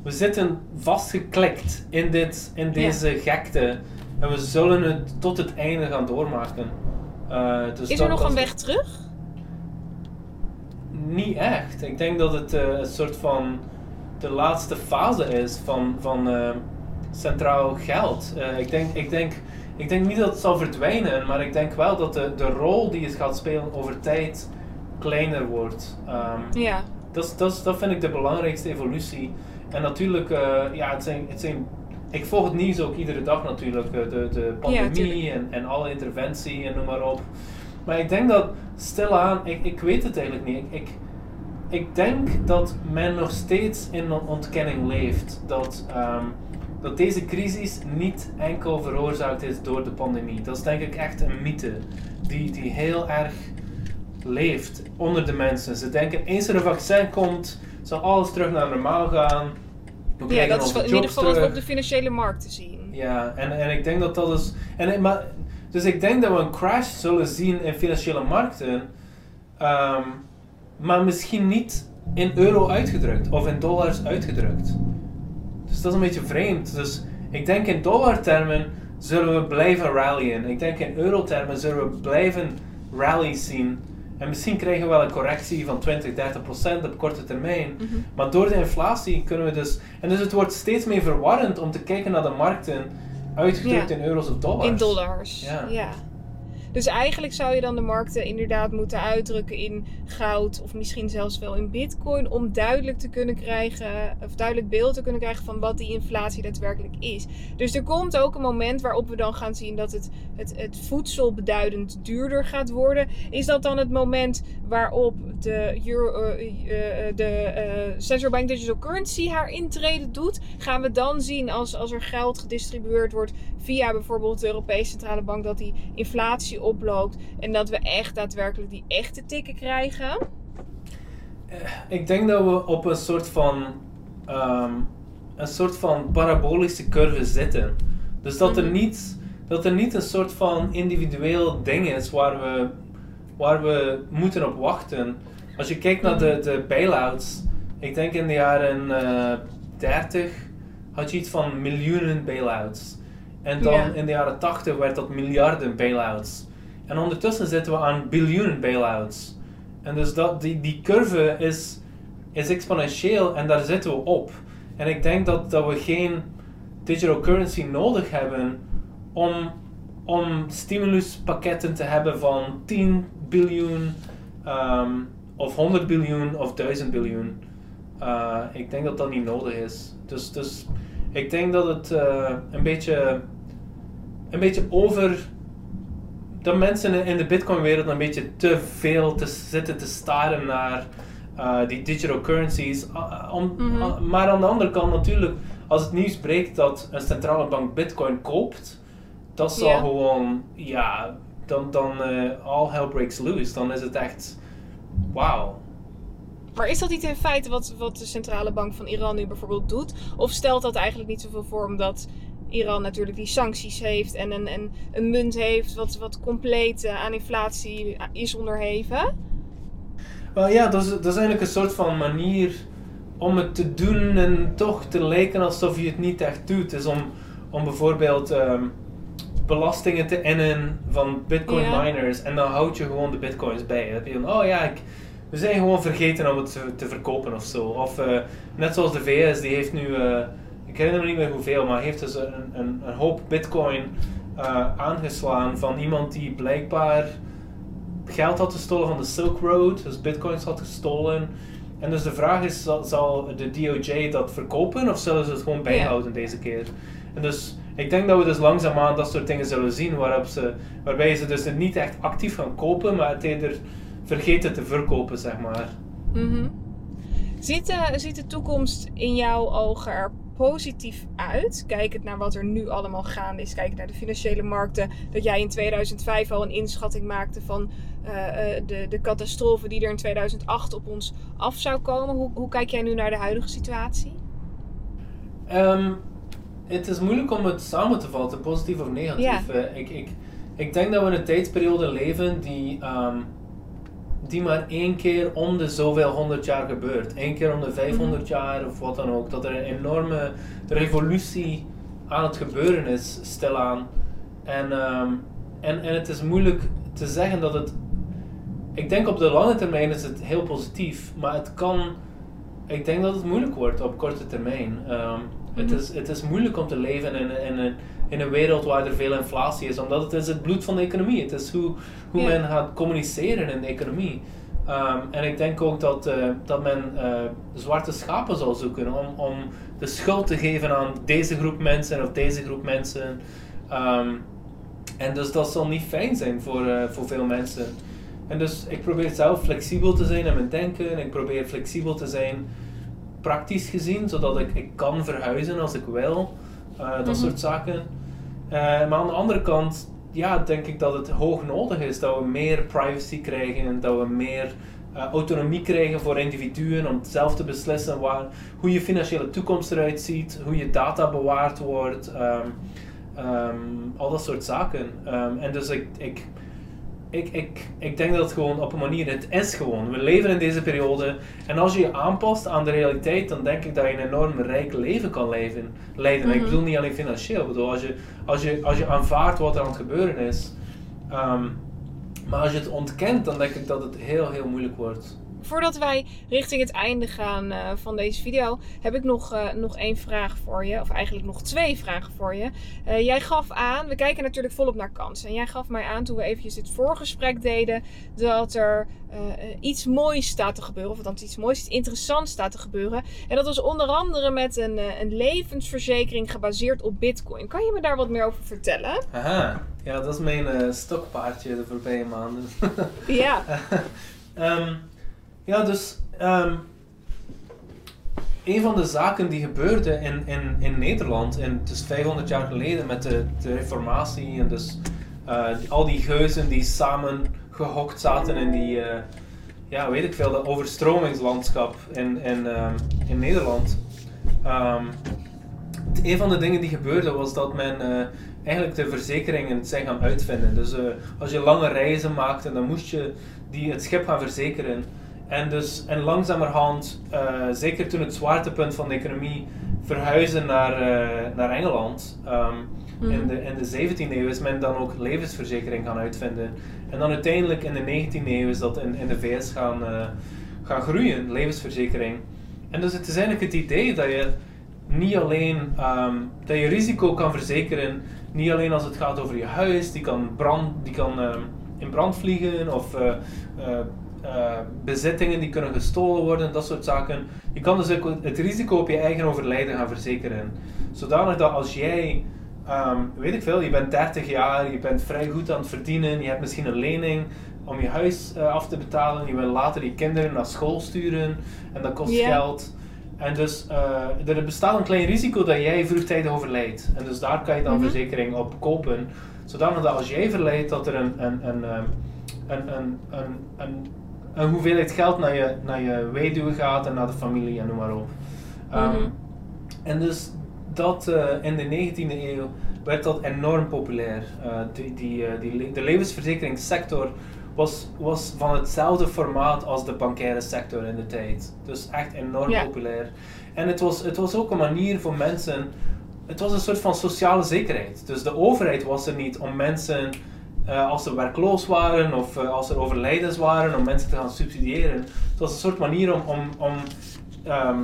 we zitten vastgeklikt in, dit, in deze gekte. En we zullen het tot het einde gaan doormaken. Eh, dus Is er nog een weg terug? Niet echt. Ik denk dat het eh, een soort van de laatste fase is van, van eh, centraal geld. Ik, denk, ik, denk, ik denk niet dat het zal verdwijnen, maar ik denk wel dat de, de rol die het gaat spelen over tijd kleiner wordt. Ehm, Ja. dat, dat, dat vind ik de belangrijkste evolutie. En natuurlijk, eh, ja, het zijn, het zijn, ik volg het nieuws ook iedere dag natuurlijk, eh, de, de pandemie en, en alle interventie en noem maar op. Maar ik denk dat stilaan, ik, ik weet het eigenlijk niet. Ik, ik, denk dat men nog steeds in een ontkenning leeft. Dat, ehm, dat deze crisis niet enkel veroorzaakt is door de pandemie. Dat is denk ik echt een mythe die, die heel erg leeft onder de mensen. Ze denken eens er een vaccin komt, zal alles terug naar normaal gaan. We Ja, dat is in ieder geval wat we op de financiële markten zien. Ja, en, en ik denk dat dat is. En, maar, dus ik denk dat we een crash zullen zien in financiële markten, ehm, maar misschien niet in euro uitgedrukt of in dollars uitgedrukt. Dus dat is een beetje vreemd. Dus ik denk in dollartermen zullen we blijven rallyen. Ik denk in eurotermen zullen we blijven rallies zien. En misschien krijgen we wel een correctie van 20, 30 procent op korte termijn. Mhm. Maar door de inflatie kunnen we dus. En dus het wordt steeds meer verwarrend om te kijken naar de markten uitgedrukt Ja. in euro's of dollars. In dollars. Ja. ja. Dus eigenlijk zou je dan de markten inderdaad moeten uitdrukken in goud of misschien zelfs wel in bitcoin om duidelijk te kunnen krijgen, of duidelijk beeld te kunnen krijgen van wat die inflatie daadwerkelijk is. Dus er komt ook een moment waarop we dan gaan zien dat het, het, het voedsel beduidend duurder gaat worden. Is dat dan het moment waarop de, Euro, eh, eh, de eh, Central Bank Digital Currency haar intrede doet? Gaan we dan zien als, als er geld gedistribueerd wordt via bijvoorbeeld de Europese Centrale Bank dat die inflatie oploopt en dat we echt daadwerkelijk die echte tikken krijgen? Ik denk dat we op een soort van. ehm, een soort van parabolische curve zitten. Dus dat, er Mhm. niet, dat er niet een soort van individueel ding is waar we, waar we moeten op wachten. Als je kijkt naar de, de bailouts, ik denk in de jaren eh 30 had je iets van miljoenen bailouts. En dan Ja. in de jaren 80 werd dat miljarden bailouts. En ondertussen zitten we aan biljoenen bailouts. En dus dat, die, die curve is, is exponentieel en daar zitten we op. En ik denk dat, dat we geen digital currency nodig hebben om, om stimuluspakketten te hebben van 10 biljoen ehm, of 100 biljoen of 1000 biljoen. Ik denk dat dat niet nodig is. Dus, dus ik denk dat het eh, een, beetje, een beetje over. Dat mensen in- de Bitcoin-wereld een beetje te veel te zitten te staren naar eh, die digital currencies. Om, Mhm. maar aan de andere kant natuurlijk, als het nieuws breekt dat een centrale bank Bitcoin koopt, dat zal gewoon, ja, dan, dan eh, all hell breaks loose. Dan is het echt, wauw. Maar is dat niet in feite wat, wat de centrale bank van Iran nu bijvoorbeeld doet? Of stelt dat eigenlijk niet zoveel voor omdat Iran natuurlijk die sancties heeft en een, een, een munt heeft wat, wat compleet aan inflatie is onderheven? Wel ja, dat is, dat is eigenlijk een soort van manier om het te doen en toch te lijken alsof je het niet echt doet. Is om, om bijvoorbeeld ehm, belastingen te innen van bitcoin Ja. miners en dan houd je gewoon de bitcoins bij. Dan heb je van, oh ja, ik, we zijn gewoon vergeten om het te, te verkopen of zo. Of eh, net zoals de VS, die heeft nu, eh, ik herinner me niet meer hoeveel, maar heeft dus een, een, een hoop bitcoin eh, aangeslaan van iemand die blijkbaar geld had gestolen van de Silk Road, dus bitcoins had gestolen. En dus de vraag is, zal, zal de DOJ dat verkopen of zullen ze het gewoon bijhouden deze keer? En dus ik denk dat we dus langzaamaan dat soort dingen zullen zien, waarop ze, waarbij ze dus niet echt actief gaan kopen, maar het eerder vergeten te verkopen, zeg maar. Mhm. Ziet, de, ziet de toekomst in jouw ogen er positief uit? Kijkend naar wat er nu allemaal gaande is, kijkend naar de financiële markten. Dat jij in 2005 al een inschatting maakte van eh, eh, de, de catastrofe die er in 2008 op ons af zou komen. Hoe, hoe kijk jij nu naar de huidige situatie? Ehm, het is moeilijk om het samen te vatten, positief of negatief. Ja. Eh, ik, ik, ik denk dat we in een tijdsperiode leven die, ehm, die maar één keer om de zoveel honderd jaar gebeurt. Eén keer om de 500 jaar of wat dan ook. Dat er een enorme revolutie aan het gebeuren is, stilaan. En, ehm, en, en het is moeilijk te zeggen dat het. Ik denk op de lange termijn is het heel positief, maar het kan. Ik denk dat het moeilijk wordt op korte termijn. Ehm, het, Mhm. is, het is moeilijk om te leven in, in, een, in een wereld waar er veel inflatie is, omdat het is het bloed van de economie. Het is hoe, hoe men gaat communiceren in de economie. Ehm, en ik denk ook dat, eh, dat men eh, zwarte schapen zal zoeken om, om de schuld te geven aan deze groep mensen of deze groep mensen. Ehm, en dus dat zal niet fijn zijn voor, eh, voor veel mensen. En dus ik probeer zelf flexibel te zijn in mijn denken. Ik probeer flexibel te zijn praktisch gezien, zodat ik, ik kan verhuizen als ik wil. Dat Mhm. soort zaken. Eh, maar aan de andere kant, ja, denk ik dat het hoog nodig is dat we meer privacy krijgen, dat we meer eh, autonomie krijgen voor individuen om zelf te beslissen waar, hoe je financiële toekomst eruit ziet, hoe je data bewaard wordt, ehm, ehm, al dat soort zaken. Ehm, en dus ik, ik, ik, ik, ik denk dat het gewoon op een manier, het is gewoon. We leven in deze periode en als je je aanpast aan de realiteit, dan denk ik dat je een enorm rijk leven kan leven, leiden. Ik Mhm. bedoel niet alleen financieel, ik bedoel als je, als je, als je aanvaardt wat er aan het gebeuren is. ehm, maar als je het ontkent, dan denk ik dat het heel, heel moeilijk wordt. Voordat wij richting het einde gaan eh, van deze video, heb ik nog, eh, nog één vraag voor je. Of eigenlijk nog twee vragen voor je. Eh, jij gaf aan, we kijken natuurlijk volop naar kansen. En jij gaf mij aan toen we eventjes dit voorgesprek deden, dat er iets moois staat te gebeuren. Of althans iets moois, iets interessants staat te gebeuren. En dat was onder andere met een, een levensverzekering gebaseerd op bitcoin. Kan je me daar wat meer over vertellen? Aha, ja, dat is mijn stokpaardje de voorbije maanden. (laughs) Ja. Ehm, ja, dus ehm, een van de zaken die gebeurde in, in, in Nederland, in, dus 500 jaar geleden met de, de reformatie en dus eh, al die geuzen die samen gehokt zaten in die, eh, ja, weet ik veel, de overstromingslandschap in, in, ehm, in Nederland. Ehm, een van de dingen die gebeurde was dat men eh, eigenlijk de verzekeringen zijn gaan uitvinden. Dus als je lange reizen maakte, dan moest je die, het schip gaan verzekeren. En, dus, en langzamerhand, eh, zeker toen het zwaartepunt van de economie verhuizen naar, eh, naar Engeland, ehm, in, de, in de 17e eeuw is men dan ook levensverzekering gaan uitvinden. En dan uiteindelijk in de 19e eeuw is dat in, in de VS gaan, eh, gaan groeien, levensverzekering. En dus het is eigenlijk het idee dat je niet alleen ehm, dat je risico kan verzekeren, niet alleen als het gaat over je huis, die kan, brand, die kan ehm, in brand vliegen of eh, bezittingen die kunnen gestolen worden, dat soort zaken. Je kan dus ook het risico op je eigen overlijden gaan verzekeren. Zodanig dat als jij, ehm, weet ik veel, je bent 30 jaar, je bent vrij goed aan het verdienen, je hebt misschien een lening om je huis eh, af te betalen, je wil later je kinderen naar school sturen en dat kost geld. En dus eh, er bestaat een klein risico dat jij vroegtijdig overlijdt. En dus daar kan je dan Mhm. verzekering op kopen. Zodanig dat als jij verlijdt, dat er een, een, een, ehm, een, een, een, een, een hoeveelheid geld naar je, naar je weduwe gaat en naar de familie en noem maar op. Ehm, Mhm. En dus dat eh, in de 19e eeuw werd dat enorm populair. Eh, die, die, eh, die, de levensverzekeringssector was, was van hetzelfde formaat als de bankaire sector in de tijd. Dus echt enorm populair. En het was, het was ook een manier voor mensen. Het was een soort van sociale zekerheid. Dus de overheid was er niet om mensen, eh, als ze werkloos waren of eh, als er overlijdens waren, om mensen te gaan subsidiëren. Het was een soort manier om, om, om ehm,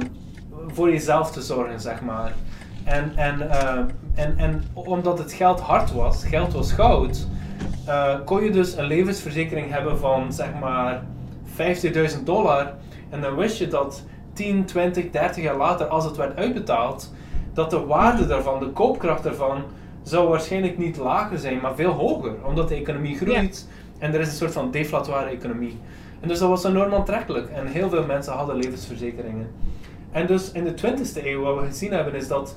voor jezelf te zorgen, zeg maar. En, en, eh, en, en omdat het geld hard was, geld was goud, kon je dus een levensverzekering hebben van zeg maar 50.000 dollar. En dan wist je dat 10, 20, 30 jaar later, als het werd uitbetaald, dat de waarde daarvan, de koopkracht daarvan, zou waarschijnlijk niet lager zijn, maar veel hoger. Omdat de economie groeit en er is een soort van deflatoire economie. En dus dat was enorm aantrekkelijk. En heel veel mensen hadden levensverzekeringen. En dus in de 20e eeuw, wat we gezien hebben, is dat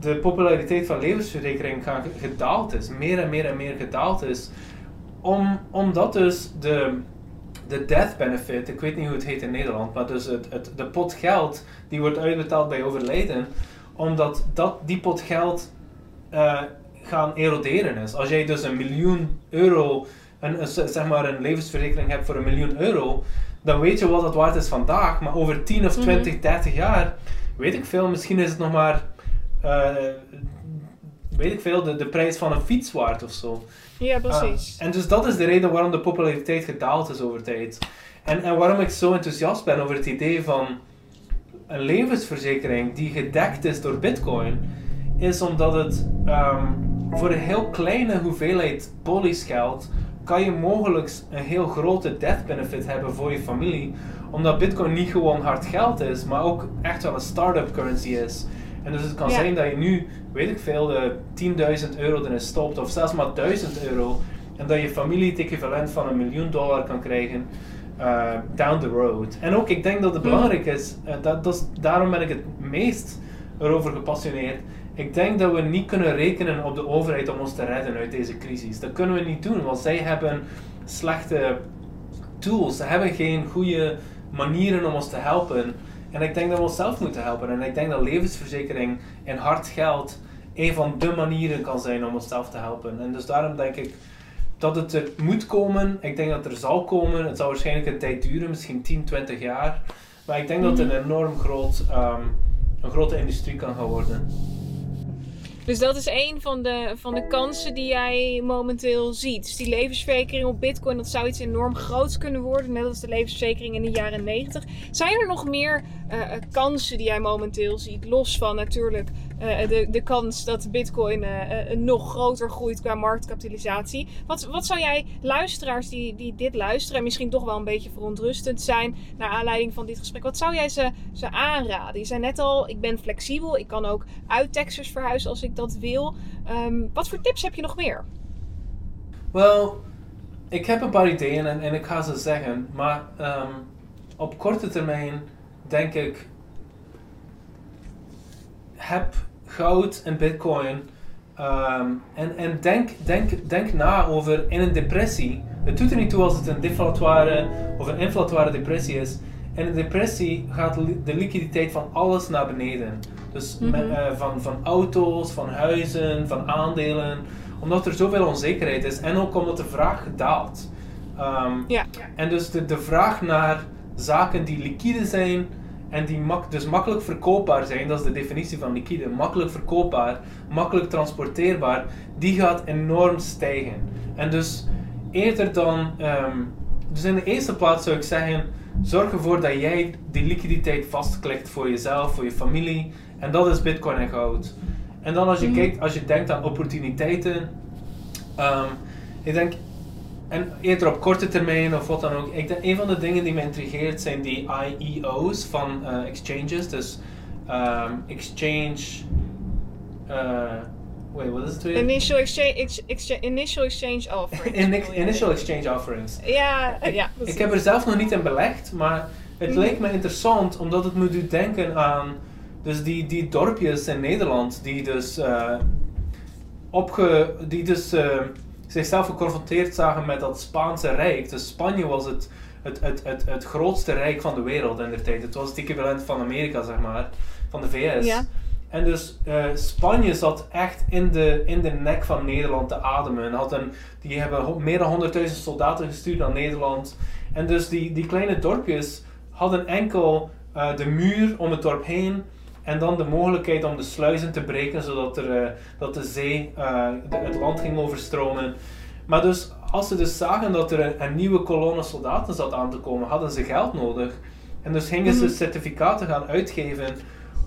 de populariteit van levensverzekering gaan gedaald is. Meer en meer en meer gedaald is. Om, omdat dus de, de death benefit, ik weet niet hoe het heet in Nederland, maar dus het, het, de pot geld die wordt uitbetaald bij overlijden, omdat dat, die pot geld eh, gaan eroderen is. Als jij dus een miljoen euro, een, zeg maar een levensverzekering hebt voor een miljoen euro, dan weet je wat dat waard is vandaag, maar over 10 of Mhm. 20, 30 jaar, weet ik veel, misschien is het nog maar, eh, weet ik veel, de, de prijs van een fiets waard of zo. Ja, precies. Ah, en dus dat is de reden waarom de populariteit gedaald is over tijd. En, en waarom ik zo enthousiast ben over het idee van een levensverzekering die gedekt is door bitcoin, is omdat het ehm, voor een heel kleine hoeveelheid poliesgeld kan je mogelijk een heel grote death benefit hebben voor je familie. Omdat bitcoin niet gewoon hard geld is, maar ook echt wel een start-up currency is. En dus het kan Ja. zijn dat je nu, weet ik veel, de 10.000 euro erin stopt, of zelfs maar 1000 euro. En dat je familie het equivalent van een miljoen dollar kan krijgen eh, down the road. En ook, ik denk dat het Mhm. belangrijk is, eh, dat, dat is, daarom ben ik het meest erover gepassioneerd. Ik denk dat we niet kunnen rekenen op de overheid om ons te redden uit deze crisis. Dat kunnen we niet doen, want zij hebben slechte tools, ze hebben geen goede manieren om ons te helpen. En ik denk dat we onszelf moeten helpen. En ik denk dat levensverzekering en hard geld een van de manieren kan zijn om onszelf te helpen. En dus daarom denk ik dat het er moet komen. Ik denk dat het er zal komen. Het zal waarschijnlijk een tijd duren, misschien 10, 20 jaar. Maar ik denk dat het een enorm groot, ehm, een grote industrie kan gaan worden. Dus dat is een van de, van de kansen die jij momenteel ziet. Dus die levensverzekering op Bitcoin, dat zou iets enorm groots kunnen worden. Net als de levensverzekering in de jaren 90. Zijn er nog meer uh, kansen die jij momenteel ziet? Los van natuurlijk uh, de, de kans dat Bitcoin uh, nog groter groeit qua marktkapitalisatie. Wat, wat zou jij luisteraars die, die dit luisteren en misschien toch wel een beetje verontrustend zijn naar aanleiding van dit gesprek, wat zou jij ze, ze aanraden? Je zei net al, ik ben flexibel, ik kan ook uit Texas verhuizen als ik dat wil. Um, wat voor tips heb je nog meer? Wel, ik heb een paar ideeën en, en ik ga ze zeggen, maar um, op korte termijn denk ik heb goud en bitcoin. Um, en en denk, denk, denk na over in een depressie. Het doet er niet toe als het een deflatoire of een inflatoire depressie is. In een depressie gaat de liquiditeit van alles naar beneden. Dus mm -hmm. met, uh, van, van auto's, van huizen, van aandelen. Omdat er zoveel onzekerheid is en ook omdat de vraag daalt. Um, ja. En dus de, de vraag naar zaken die liquide zijn, en die mak dus makkelijk verkoopbaar zijn, dat is de definitie van liquide, makkelijk verkoopbaar, makkelijk transporteerbaar, die gaat enorm stijgen. En dus eerder dan, um, dus in de eerste plaats zou ik zeggen, zorg ervoor dat jij die liquiditeit vastklikt voor jezelf, voor je familie, en dat is bitcoin en goud. En dan als je mm. kijkt, als je denkt aan opportuniteiten, um, ik denk en eerder op korte termijn of wat dan ook. Ik denk, een van de dingen die me intrigeert zijn die IEO's van uh, exchanges. Dus um, exchange. Uh, wait, what is het weer? Initial exchange, ex, ex, initial exchange offerings. (laughs) In, initial exchange offerings. Ja, ja. Ik, heb er zelf nog niet in belegd, maar het mm. lijkt me interessant omdat het me doet denken aan. Dus die, die dorpjes in Nederland die dus. Uh, opge, die dus zichzelf geconfronteerd zagen met dat Spaanse Rijk. Dus Spanje was het, het, het, het, het grootste rijk van de wereld in der tijd. Het was het equivalent van Amerika, zeg maar, van de VS. Ja. En dus uh, Spanje zat echt in de, in de nek van Nederland te ademen. Had een, die hebben meer dan 100.000 soldaten gestuurd naar Nederland. En dus die, die kleine dorpjes hadden enkel uh, de muur om het dorp heen en dan de mogelijkheid om de sluizen te breken, zodat er, uh, dat de zee uh, de, het land ging overstromen. Maar dus, als ze dus zagen dat er een, een, nieuwe kolonne soldaten zat aan te komen, hadden ze geld nodig. En dus gingen ze mhm. certificaten gaan uitgeven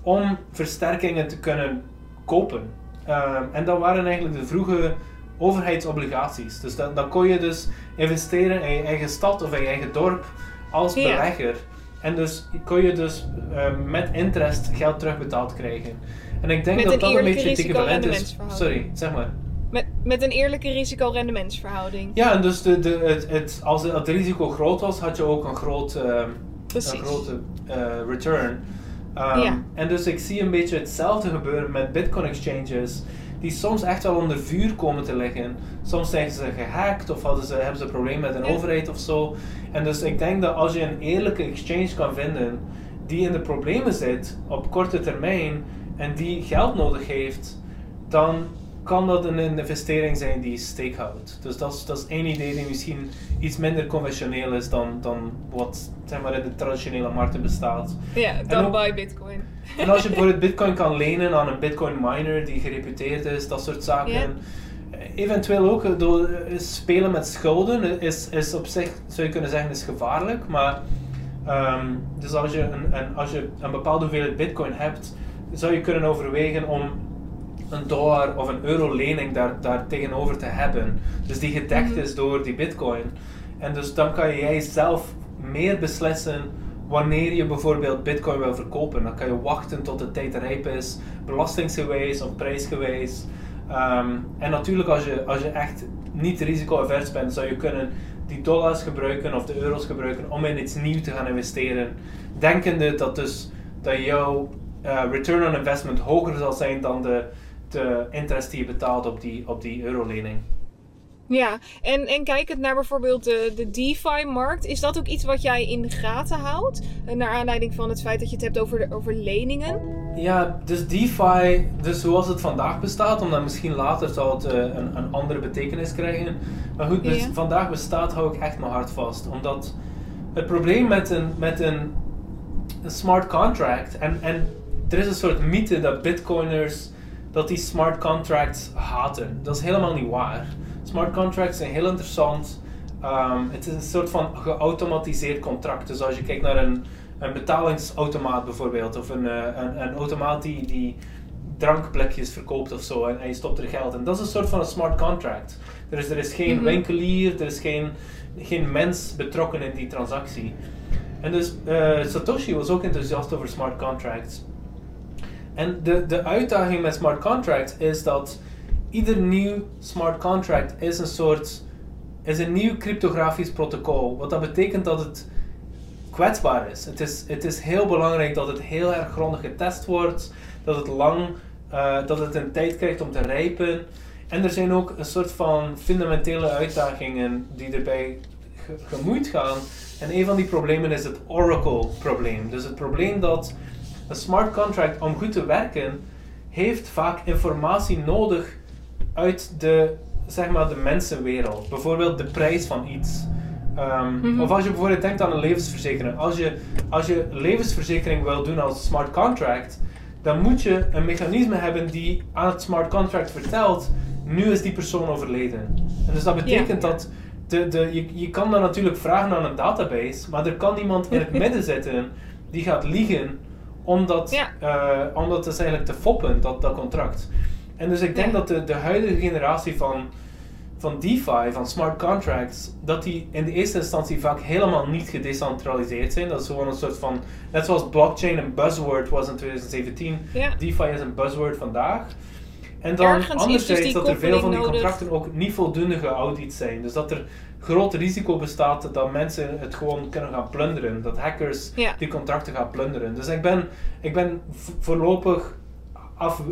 om versterkingen te kunnen kopen. Uh, en dat waren eigenlijk de vroege overheidsobligaties. Dus dan, dan kon je dus investeren in je eigen stad of in je eigen dorp als belegger. En dus kon je dus uh, met interest geld terugbetaald krijgen. En ik denk met dat dat een beetje het equivalent is. Sorry, zeg maar. Met, met een eerlijke risico-rendementsverhouding. Ja, en dus de, de, het, het, als het risico groot was, had je ook een, groot, uh, een grote uh, return. Um, ja. En dus ik zie een beetje hetzelfde gebeuren met Bitcoin exchanges die soms echt wel onder vuur komen te liggen. Soms zijn ze gehackt of hadden ze, hebben ze een probleem met een overheid of zo. En dus ik denk dat als je een eerlijke exchange kan vinden die in de problemen zit op korte termijn en die geld nodig heeft, dan kan dat een investering zijn die steek houdt. Dus dat is, dat is één idee die misschien iets minder conventioneel is dan, dan wat zeg maar, in de traditionele markten bestaat. Ja, dan buy bitcoin. En als je (laughs) bijvoorbeeld bitcoin kan lenen aan een bitcoin miner die gereputeerd is, dat soort zaken. Yeah. Eventueel ook door spelen met schulden is, is op zich, zou je kunnen zeggen, is gevaarlijk. Maar um, dus als je een, een, als je een bepaalde hoeveelheid bitcoin hebt, zou je kunnen overwegen om een dollar of een euro lening daar, daar tegenover te hebben. Dus die gedekt mhm. is door die bitcoin. En dus dan kan jij zelf meer beslissen wanneer je bijvoorbeeld bitcoin wil verkopen. Dan kan je wachten tot de tijd rijp is, belastingsgewijs of prijsgewijs. Um, en natuurlijk als je, als je echt niet risico-avers bent, zou je kunnen die dollars gebruiken of de euro's gebruiken om in iets nieuws te gaan investeren. Denkende dat dus dat jouw uh, return on investment hoger zal zijn dan de, de interest die je betaalt op die, op die eurolening. Ja, en, en kijkend naar bijvoorbeeld de, de DeFi-markt, is dat ook iets wat jij in de gaten houdt? Eh, Naar aanleiding van het feit dat je het hebt over, de, over leningen? Ja, dus DeFi, dus zoals het vandaag bestaat, omdat misschien later zal het eh, een, een andere betekenis krijgen. Maar goed, dus Ja. vandaag bestaat hou ik echt mijn hart vast. Omdat het probleem met een, met een, een smart contract, en, en er is een soort mythe dat bitcoiners, dat die smart contracts haten. Dat is helemaal niet waar. Smart contracts zijn heel interessant. Ehm, het is een soort van geautomatiseerd contract. Dus als je kijkt naar een, een betalingsautomaat bijvoorbeeld, of een, eh, een, een automaat die, die drankplekjes verkoopt of zo, en, en je stopt er geld in. Dat is een soort van een smart contract. Er is, er is geen Mhm. winkelier, er is geen, geen mens betrokken in die transactie. En dus eh, Satoshi was ook enthousiast over smart contracts. En de, de uitdaging met smart contracts is dat ieder nieuw smart contract is een soort is een nieuw cryptografisch protocol. Wat dat betekent dat het kwetsbaar is. Het is, het is heel belangrijk dat het heel erg grondig getest wordt, dat het lang, eh, dat het een tijd krijgt om te rijpen. En er zijn ook een soort van fundamentele uitdagingen die erbij ge- gemoeid gaan. En een van die problemen is het Oracle-probleem. Dus het probleem dat een smart contract om goed te werken, heeft vaak informatie nodig uit de, zeg maar, de mensenwereld. Bijvoorbeeld de prijs van iets. Ehm, Mhm. Of als je bijvoorbeeld denkt aan een levensverzekering. Als je, als je levensverzekering wil doen als smart contract, dan moet je een mechanisme hebben die aan het smart contract vertelt, nu is die persoon overleden. En dus dat betekent dat de, de, je, je kan dan natuurlijk vragen aan een database, maar er kan iemand in het (laughs) midden zitten die gaat liegen om dat, Ja. eh, om dat dus eigenlijk te foppen, dat, dat contract. En dus ik denk Ja. dat de, de huidige generatie van, van DeFi, van smart contracts, dat die in de eerste instantie vaak helemaal niet gedecentraliseerd zijn. Dat is gewoon een soort van, net zoals blockchain een buzzword was in 2017, Ja. DeFi is een buzzword vandaag. En dan Ergens is dus anderzijds dat er veel van die nodig. contracten ook niet voldoende geaudit zijn. Dus dat er groot risico bestaat dat mensen het gewoon kunnen gaan plunderen. Dat hackers Ja. die contracten gaan plunderen. Dus ik ben, ik ben vo- voorlopig af...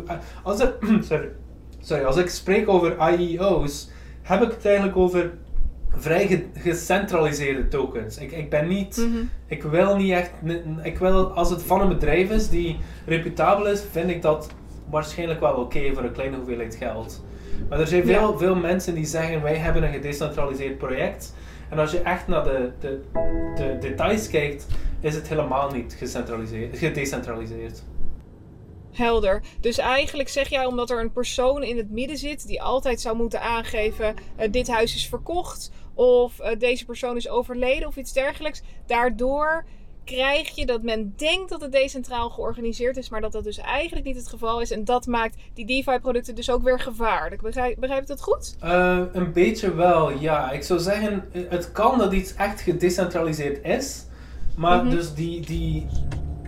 Als ik, (clears throat) sorry, sorry, als ik spreek over IEO's, heb ik het eigenlijk over vrij ge- gecentraliseerde tokens. Ik, ik ben niet... Mhm. Ik wil niet echt. Ik wil, als het van een bedrijf is die reputabel is, vind ik dat waarschijnlijk wel oké voor een kleine hoeveelheid geld. Maar er zijn veel, Ja. veel mensen die zeggen: wij hebben een gedecentraliseerd project. En als je echt naar de, de, de details kijkt, is het helemaal niet gecentraliseerd, gedecentraliseerd. Helder. Dus eigenlijk zeg jij omdat er een persoon in het midden zit die altijd zou moeten aangeven: eh, dit huis is verkocht of eh, deze persoon is overleden of iets dergelijks. Daardoor krijg je dat men denkt dat het decentraal georganiseerd is, maar dat dat dus eigenlijk niet het geval is. En dat maakt die DeFi-producten dus ook weer gevaarlijk. Begrijp, begrijp ik dat goed? Eh, een beetje wel, ja. Ik zou zeggen, het kan dat iets echt gedecentraliseerd is, maar Mhm. dus die, die,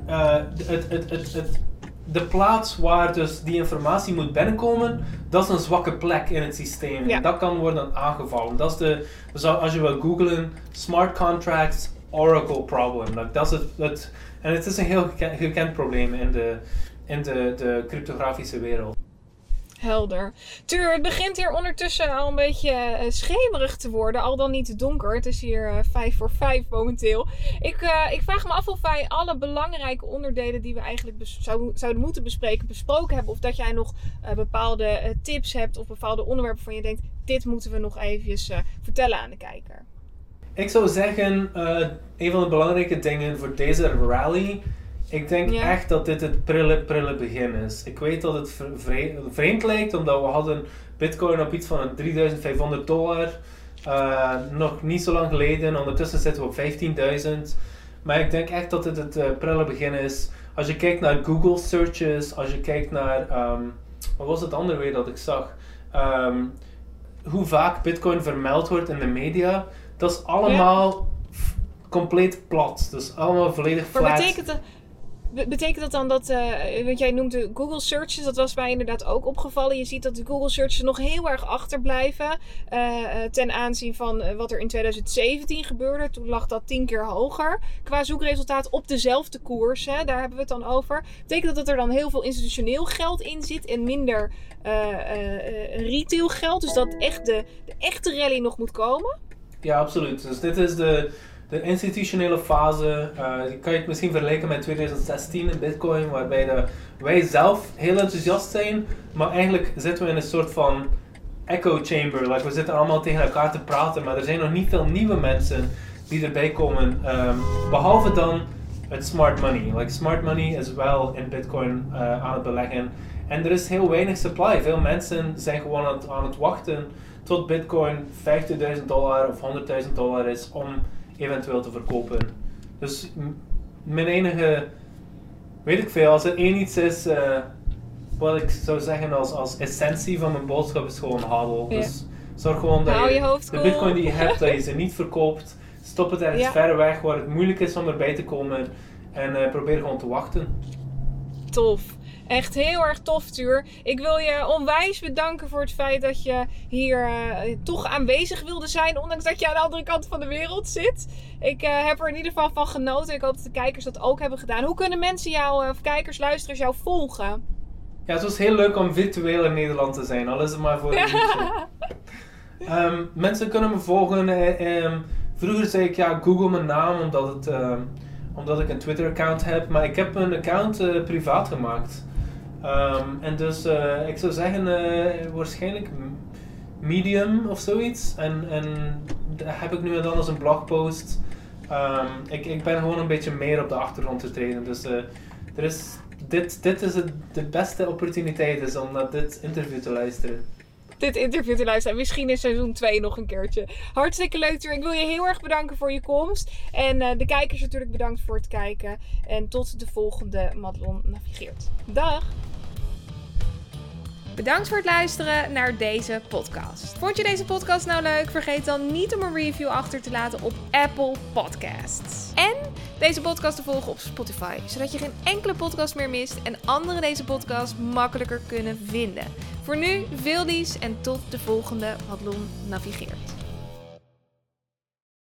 eh, het, het, het, het, de plaats waar dus die informatie moet binnenkomen, dat is een zwakke plek in het systeem. Ja. Dat kan worden aangevallen. Dat is de, dus als je wil googlen, smart contracts, Oracle problem. Dat is en het is een heel geken- gekend probleem in de, in de, de cryptografische wereld. Helder. Tuur, het begint hier ondertussen al een beetje eh, schemerig te worden. Al dan niet donker. Het is hier eh, vijf voor vijf momenteel. Ik, eh, ik vraag me af of wij alle belangrijke onderdelen die we eigenlijk zouden moeten bespreken, besproken hebben. Of dat jij nog bepaalde tips hebt of bepaalde onderwerpen van je denkt, dit moeten we nog eventjes vertellen aan de kijker. Ik zou zeggen, eh, een van de belangrijke dingen voor deze rally. Ik denk echt dat dit het prille, prille begin is. Ik weet dat het vre- vre- vreemd lijkt, omdat we hadden Bitcoin op iets van een 3500 dollar. eh, nog niet zo lang geleden. Ondertussen zitten we op 15.000. Maar ik denk echt dat dit het eh, prille begin is. Als je kijkt naar Google searches, als je kijkt naar. ehm, wat was het andere weer dat ik zag? Ehm, hoe vaak Bitcoin vermeld wordt in de media. Dat is allemaal compleet plat. Dus allemaal volledig Maar flat. betekent dat, be- betekent dat dan dat, eh want jij noemde Google searches, dat was mij inderdaad ook opgevallen. Je ziet dat de Google searches nog heel erg achterblijven eh, eh, ten aanzien van wat er in 2017 gebeurde. Toen lag dat tien keer hoger. Qua zoekresultaat op dezelfde koers, hè, daar hebben we het dan over. Betekent dat dat er dan heel veel institutioneel geld in zit en minder retail geld? Dus dat echt de, de echte rally nog moet komen? Ja, absoluut. Dus dit is de, de institutionele fase. Uh, je kan je het misschien vergelijken met 2016 in Bitcoin, waarbij de, wij zelf heel enthousiast zijn, maar eigenlijk zitten we in een soort van echo chamber. Like, we zitten allemaal tegen elkaar te praten, maar er zijn nog niet veel nieuwe mensen die erbij komen. Um, behalve dan het smart money. Like, smart money is wel in Bitcoin uh, aan het beleggen. En er is heel weinig supply. Veel mensen zijn gewoon aan aan het wachten tot Bitcoin 50.000 dollar of 100.000 dollar is om eventueel te verkopen. Dus mijn enige, weet ik veel, als er één iets is uh, wat ik zou zeggen als, als essentie van mijn boodschap is gewoon hodl. Dus zorg gewoon dat je, de bitcoin die je (laughs) hebt, dat je ze niet verkoopt. Stop het ergens ja. ver weg waar het moeilijk is om erbij te komen. En uh, probeer gewoon te wachten. Tof. Echt heel erg tof, Tuur. Ik wil je onwijs bedanken voor het feit dat je hier uh, toch aanwezig wilde zijn. Ondanks dat je aan de andere kant van de wereld zit. Ik uh, heb er in ieder geval van genoten. Ik hoop dat de kijkers dat ook hebben gedaan. Hoe kunnen mensen jou, of kijkers, luisteraars jou volgen? Ja, het was heel leuk om virtueel in Nederland te zijn. Al is het maar voor een (laughs) um, Mensen kunnen me volgen. Um, vroeger zei ik ja, Google mijn naam omdat, het, um, omdat ik een Twitter-account heb. Maar ik heb mijn account uh, privaat gemaakt. En dus uh, ik zou zeggen uh, waarschijnlijk Medium of zoiets. En, en heb ik nu en dan als een blogpost. ik, ik ben gewoon een beetje meer op de achtergrond te treden. Dus er is dit, dit is de beste opportuniteit is om naar dit interview te luisteren. Dit interview te luisteren. Misschien in seizoen 2 nog een keertje. Hartstikke leuk, Tuur. Ik wil je heel erg bedanken voor je komst. En de kijkers natuurlijk bedankt voor het kijken. En tot de volgende Madelon Navigeert. Dag! Bedankt voor het luisteren naar deze podcast. Vond je deze podcast nou leuk? Vergeet dan niet om een review achter te laten op Apple Podcasts. En deze podcast te volgen op Spotify, zodat je geen enkele podcast meer mist en anderen deze podcast makkelijker kunnen vinden. Voor nu, veel lies en tot de volgende Hadlon Navigeert.